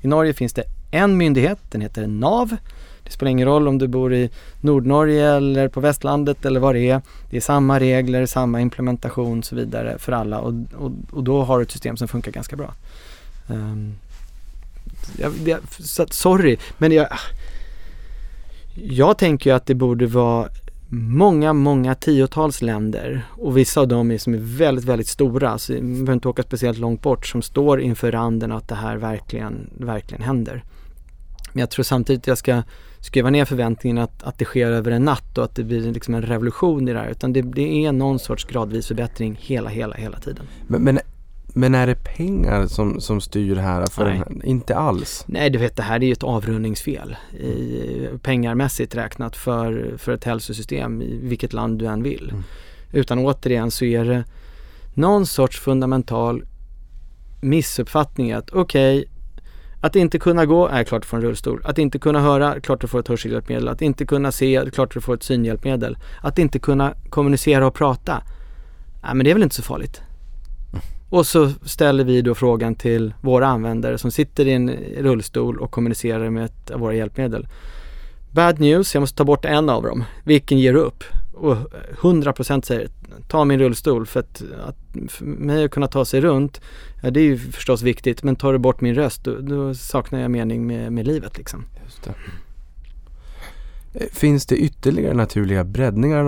I Norge finns det en myndighet, den heter NAV. Det spelar ingen roll om du bor i Nordnorge eller på västlandet eller vad det är. Det är samma regler, samma implementation och så vidare för alla och, och, och då har du ett system som funkar ganska bra. Um, jag, jag, så att, sorry, men jag, jag tänker ju att det borde vara många, många tiotals länder och vissa av dem är som är väldigt, väldigt stora, så vi behöver inte åka speciellt långt bort, som står inför randen att det här verkligen, verkligen händer. Men jag tror samtidigt att jag ska skruva ner förväntningen att, att det sker över en natt och att det blir liksom en revolution i det här, utan det, det är någon sorts gradvis förbättring hela, hela, hela tiden. Men, men, men är det pengar som, som styr här? För Nej. här? Inte alls. Nej, du vet det här är ju ett avrundningsfel i, pengarmässigt räknat för, för ett hälsosystem i vilket land du än vill. Mm. Utan återigen så är det någon sorts fundamental missuppfattning att okej, Att inte kunna gå är klart du får en rullstol. Att inte kunna höra, klart du får ett hörselhjälpmedel. Att inte kunna se, klart du får ett synhjälpmedel. Att inte kunna kommunicera och prata, nej men det är väl inte så farligt. Och så ställer vi då frågan till våra användare som sitter i en rullstol och kommunicerar med ett av våra hjälpmedel. Bad news, jag måste ta bort en av dem. Vilken ger du upp? Och 100% säger ta min rullstol för att, att för mig att kunna ta sig runt, ja det är ju förstås viktigt men tar du bort min röst då, då saknar jag mening med, med livet liksom. Just det. Finns det ytterligare naturliga breddningar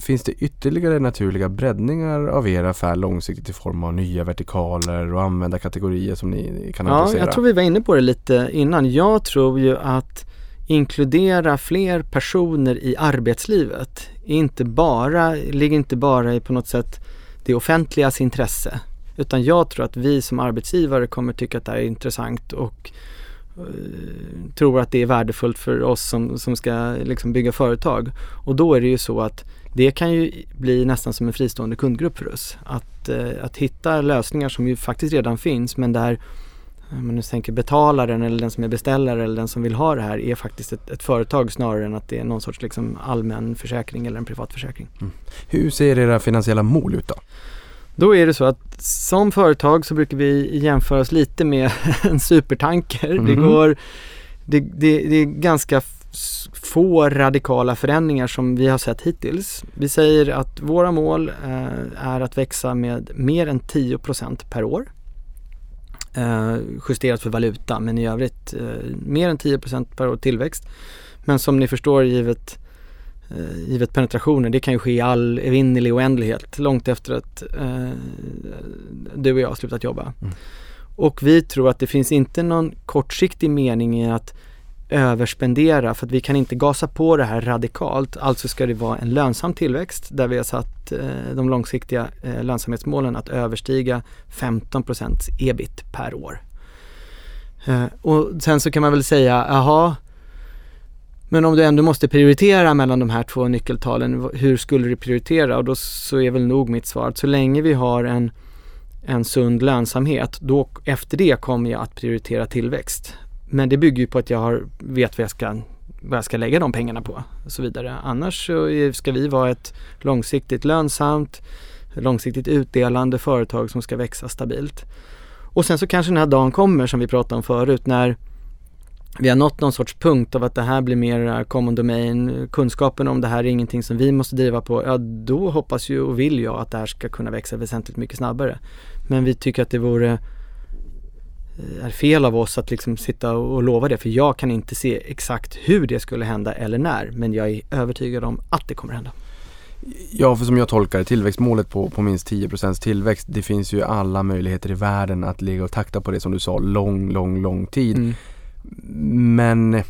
Finns det ytterligare naturliga breddningar av er affär långsiktigt i form av nya vertikaler och användarkategorier som ni kan Ja, adressera? jag tror vi var inne på det lite innan. Jag tror ju att inkludera fler personer i arbetslivet inte bara, ligger inte bara i på något sätt det offentligas intresse. Utan jag tror att vi som arbetsgivare kommer tycka att det här är intressant och Eh, tror att det är värdefullt för oss som, som ska liksom bygga företag. Och då är det ju så att det kan ju bli nästan som en fristående kundgrupp för oss. Att, eh, att hitta lösningar som ju faktiskt redan finns men där om man nu tänker betalaren eller den som är beställare eller den som vill ha det här är faktiskt ett, ett företag snarare än att det är någon sorts liksom allmän försäkring eller en privat försäkring. Mm. Hur ser era finansiella mål ut då? Då är det så att som företag så brukar vi jämföra oss lite med en supertanker. Det, Mhm. går, det, det, det är ganska få radikala förändringar som vi har sett hittills. Vi säger att våra mål eh, är att växa med mer än 10% per år. Eh, justerat för valuta men i övrigt eh, mer än 10% per år tillväxt. Men som ni förstår givet givet penetrationen, det kan ju ske i all evinnerlig oändlighet långt efter att eh, du och jag har slutat jobba. Mm. Och vi tror att det finns inte någon kortsiktig mening i att överspendera för att vi kan inte gasa på det här radikalt. Alltså ska det vara en lönsam tillväxt där vi har satt eh, de långsiktiga eh, lönsamhetsmålen att överstiga 15% ebit per år. Eh, och sen så kan man väl säga, jaha, men om du ändå måste prioritera mellan de här två nyckeltalen, hur skulle du prioritera? Och då så är väl nog mitt svar att så länge vi har en, en sund lönsamhet, då efter det kommer jag att prioritera tillväxt. Men det bygger ju på att jag har, vet vad jag, ska, vad jag ska lägga de pengarna på och så vidare. Annars så ska vi vara ett långsiktigt lönsamt, långsiktigt utdelande företag som ska växa stabilt. Och sen så kanske den här dagen kommer som vi pratade om förut när vi har nått någon sorts punkt av att det här blir mer common domain, kunskapen om det här är ingenting som vi måste driva på, ja då hoppas ju och vill jag att det här ska kunna växa väsentligt mycket snabbare. Men vi tycker att det vore eh, är fel av oss att liksom sitta och lova det för jag kan inte se exakt hur det skulle hända eller när men jag är övertygad om att det kommer hända. Ja, för som jag tolkar tillväxtmålet på, på minst 10% tillväxt, det finns ju alla möjligheter i världen att ligga och takta på det som du sa, lång, lång, lång tid. Mm. Men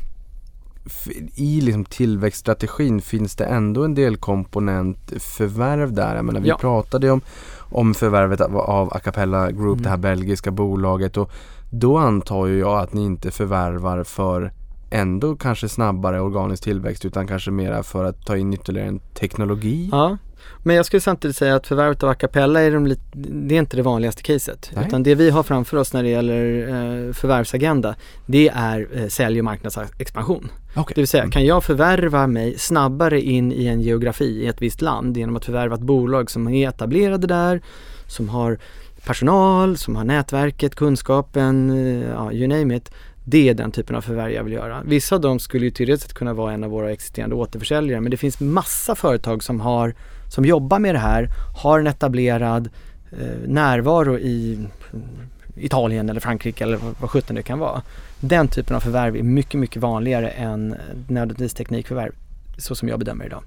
i liksom tillväxtstrategin finns det ändå en del komponent förvärv där. Jag menar, vi Ja. pratade om, om förvärvet av, av Acapella Group, Mm. det här belgiska bolaget och då antar jag att ni inte förvärvar för ändå kanske snabbare organisk tillväxt utan kanske mera för att ta in ytterligare en teknologi. Ja, men jag skulle samtidigt säga att förvärvet av Acapella är, de det är inte det vanligaste caset. Nej. Utan det vi har framför oss när det gäller eh, förvärvsagenda, det är eh, sälj och marknadsexpansion. Okej. Det vill säga, Mm. kan jag förvärva mig snabbare in i en geografi, i ett visst land genom att förvärva ett bolag som är etablerade där, som har personal, som har nätverket, kunskapen, eh, ja, you name it. Det är den typen av förvärv jag vill göra. Vissa av dem skulle ju teoretiskt kunna vara en av våra existerande återförsäljare men det finns massa företag som, har, som jobbar med det här, har en etablerad eh, närvaro i Italien eller Frankrike eller vad- sjutton det kan vara. Den typen av förvärv är mycket, mycket vanligare än nödvändigtvis teknikförvärv så som jag bedömer idag.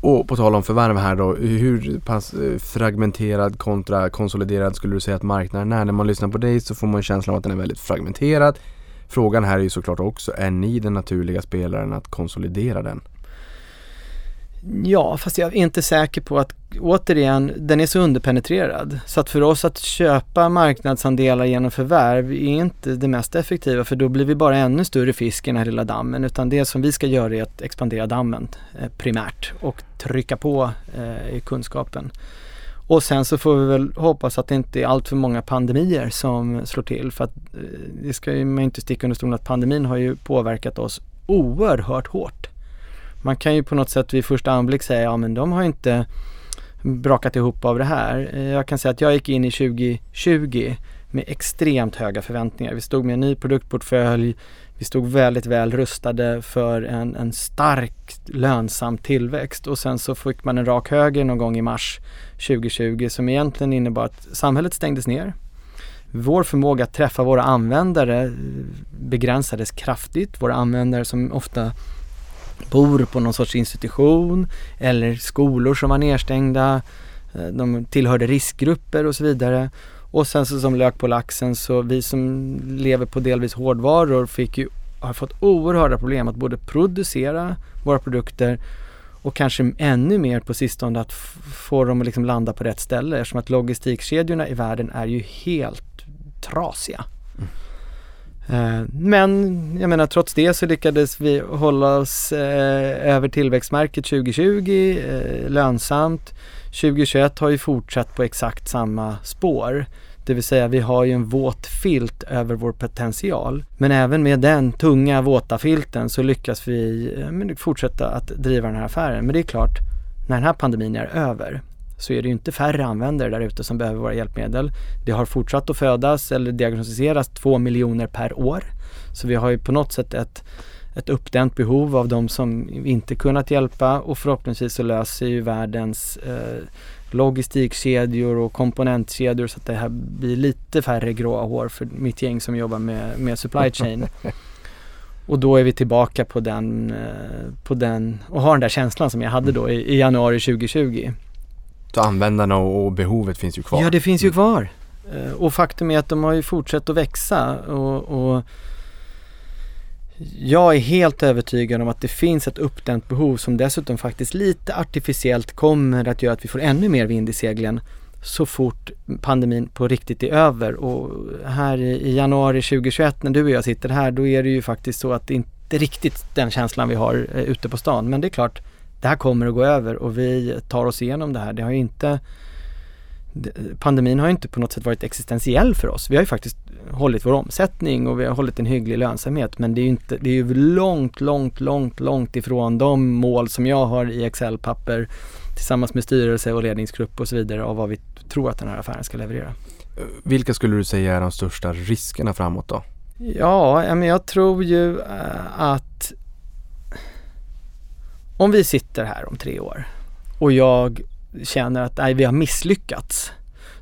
Och på tal om förvärv här då, hur pass eh, fragmenterad kontra konsoliderad skulle du säga att marknaden är? När man lyssnar på dig så får man känslan av att den är väldigt fragmenterad. Frågan här är ju såklart också, är ni den naturliga spelaren att konsolidera den? Ja, fast jag är inte säker på att, återigen, den är så underpenetrerad. Så att för oss att köpa marknadsandelar genom förvärv är inte det mest effektiva för då blir vi bara ännu större fisk i den här lilla dammen. Utan det som vi ska göra är att expandera dammen eh, primärt och trycka på eh, kunskapen. Och sen så får vi väl hoppas att det inte är allt för många pandemier som slår till för att eh, det ska ju man inte sticka under stolen att pandemin har ju påverkat oss oerhört hårt. Man kan ju på något sätt vid första anblick säga ja men de har inte brakat ihop av det här. Eh, jag kan säga att jag gick in i 2020 med extremt höga förväntningar. Vi stod med en ny produktportfölj, vi stod väldigt väl rustade för en, en stark lönsam tillväxt och sen så fick man en rak höger någon gång i mars 2020 som egentligen innebar att samhället stängdes ner. Vår förmåga att träffa våra användare eh, begränsades kraftigt. Våra användare som ofta bor på någon sorts institution eller skolor som var nedstängda. Eh, de tillhörde riskgrupper och så vidare. Och sen så som lök på laxen så vi som lever på delvis hårdvaror fick ju, har fått oerhörda problem att både producera våra produkter och kanske ännu mer på sistone att få dem att liksom landa på rätt ställe eftersom att logistikkedjorna i världen är ju helt trasiga. Mm. Eh, men jag menar trots det så lyckades vi hålla oss eh, över tillväxtmärket 2020 eh, lönsamt. 2021 har ju fortsatt på exakt samma spår. Det vill säga vi har ju en våt filt över vår potential. Men även med den tunga våta filten så lyckas vi eh, fortsätta att driva den här affären. Men det är klart, när den här pandemin är över så är det ju inte färre användare där ute som behöver våra hjälpmedel. Det har fortsatt att födas eller diagnostiseras två miljoner per år. Så vi har ju på något sätt ett, ett uppdämt behov av de som inte kunnat hjälpa och förhoppningsvis så löser ju världens eh, logistikkedjor och komponentkedjor så att det här blir lite färre gråa hår för mitt gäng som jobbar med, med supply chain. Och då är vi tillbaka på den, eh, på den och har den där känslan som jag hade då i, i januari 2020. Så användarna och och behovet finns ju kvar. Ja, det finns ju kvar. Eh, Och faktum är att de har ju fortsatt att växa och, och jag är helt övertygad om att det finns ett uppdämt behov som dessutom faktiskt lite artificiellt kommer att göra att vi får ännu mer vind i seglen så fort pandemin på riktigt är över och här i, januari 2021 när du och jag sitter här då är det ju faktiskt så att det inte riktigt den känslan vi har eh, ute på stan men det är klart det här kommer att gå över och vi tar oss igenom det här. Det har ju inte Pandemin har ju inte på något sätt varit existentiell för oss. Vi har ju faktiskt hållit vår omsättning och vi har hållit en hygglig lönsamhet men det är ju inte, det är ju långt, långt, långt, långt ifrån de mål som jag har i Excel-papper tillsammans med styrelse och ledningsgrupp och så vidare av vad vi tror att den här affären ska leverera. Vilka skulle du säga är de största riskerna framåt då? Ja, men jag tror ju eh, att om vi sitter här om tre år och jag känner att nej, vi har misslyckats.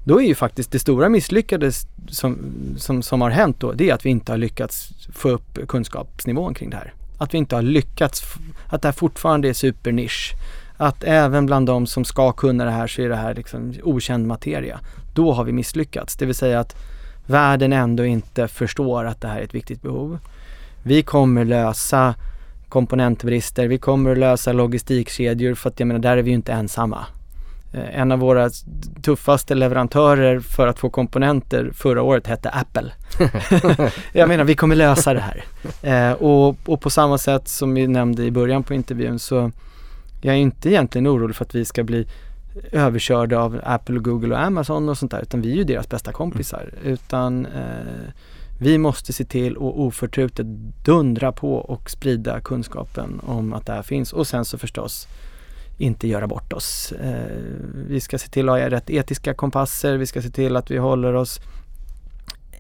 Då är ju faktiskt det stora misslyckade som, som, som har hänt då, det är att vi inte har lyckats få upp kunskapsnivån kring det här. Att vi inte har lyckats, att det här fortfarande är supernisch. Att även bland de som ska kunna det här så är det här liksom okänd materia. Då har vi misslyckats. Det vill säga att världen ändå inte förstår att det här är ett viktigt behov. Vi kommer lösa komponentbrister, vi kommer att lösa logistikkedjor för att jag menar där är vi ju inte ensamma. Eh, en av våra tuffaste leverantörer för att få komponenter förra året hette Apple. jag menar vi kommer lösa det här. Eh, och, och på samma sätt som vi nämnde i början på intervjun så jag är inte egentligen orolig för att vi ska bli överkörda av Apple, Google och Amazon och sånt där utan vi är ju deras bästa kompisar. Utan eh, vi måste se till att oförtrutet dundra på och sprida kunskapen om att det här finns och sen så förstås inte göra bort oss. Eh, vi ska se till att ha rätt etiska kompasser, vi ska se till att vi håller oss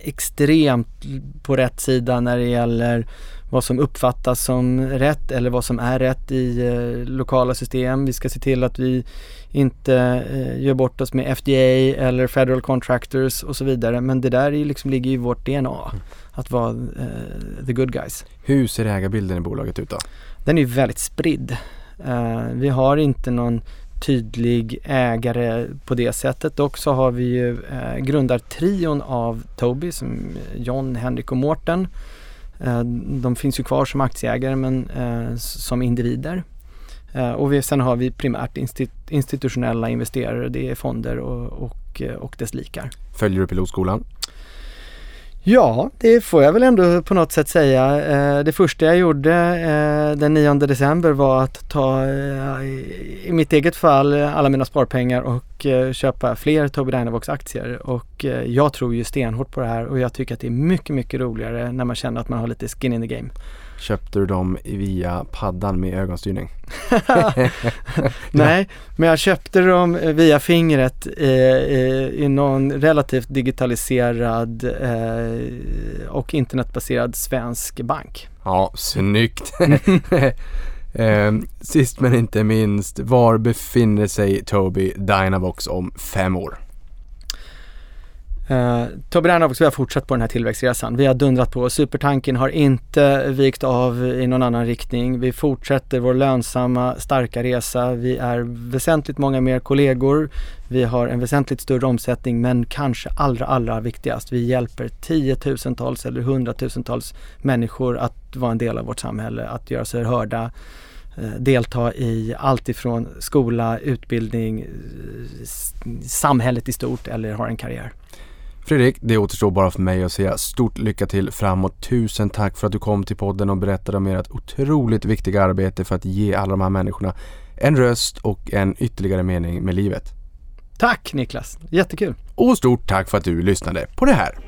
extremt på rätt sida när det gäller vad som uppfattas som rätt eller vad som är rätt i eh, lokala system. Vi ska se till att vi inte eh, gör bort oss med FDA eller Federal Contractors och så vidare. Men det där är ju liksom, ligger i vårt DNA, att vara eh, the good guys. Hur ser ägarbilden i bolaget ut då? Den är ju väldigt spridd. Eh, vi har inte någon tydlig ägare på det sättet. Dock så har vi ju eh, grundartrion av Tobii som John, Henrik och Mårten. Eh, de finns ju kvar som aktieägare men eh, som individer. Eh, och vi, sen har vi primärt instit- institutionella investerare, det är fonder och, och, eh, och dess likar. Följer du pilotskolan? Ja, det får jag väl ändå på något sätt säga. Eh, det första jag gjorde eh, den 9 december var att ta, eh, i mitt eget fall, alla mina sparpengar och köpa fler Tobii Dynavox aktier. Och jag tror ju stenhårt på det här och jag tycker att det är mycket, mycket roligare när man känner att man har lite skin in the game. Köpte du dem via paddan med ögonstyrning? Nej, men jag köpte dem via fingret i, i, i någon relativt digitaliserad eh, och internetbaserad svensk bank. Ja, snyggt! eh, sist men inte minst, var befinner sig Tobii Dynavox om fem år? Uh, Tobbe Reinhardt, vi har fortsatt på den här tillväxtresan. Vi har dundrat på. Supertanken har inte vikt av i någon annan riktning. Vi fortsätter vår lönsamma, starka resa. Vi är väsentligt många mer kollegor. Vi har en väsentligt större omsättning men kanske allra, allra viktigast. Vi hjälper tiotusentals eller hundratusentals människor att vara en del av vårt samhälle, att göra sig hörda eh, delta i allt ifrån skola, utbildning, samhället i stort eller har en karriär. Fredrik, det återstår bara för mig att säga stort lycka till framåt. Tusen tack för att du kom till podden och berättade om ert otroligt viktiga arbete för att ge alla de här människorna en röst och en ytterligare mening med livet. Tack Niklas, jättekul. Och stort tack för att du lyssnade på det här.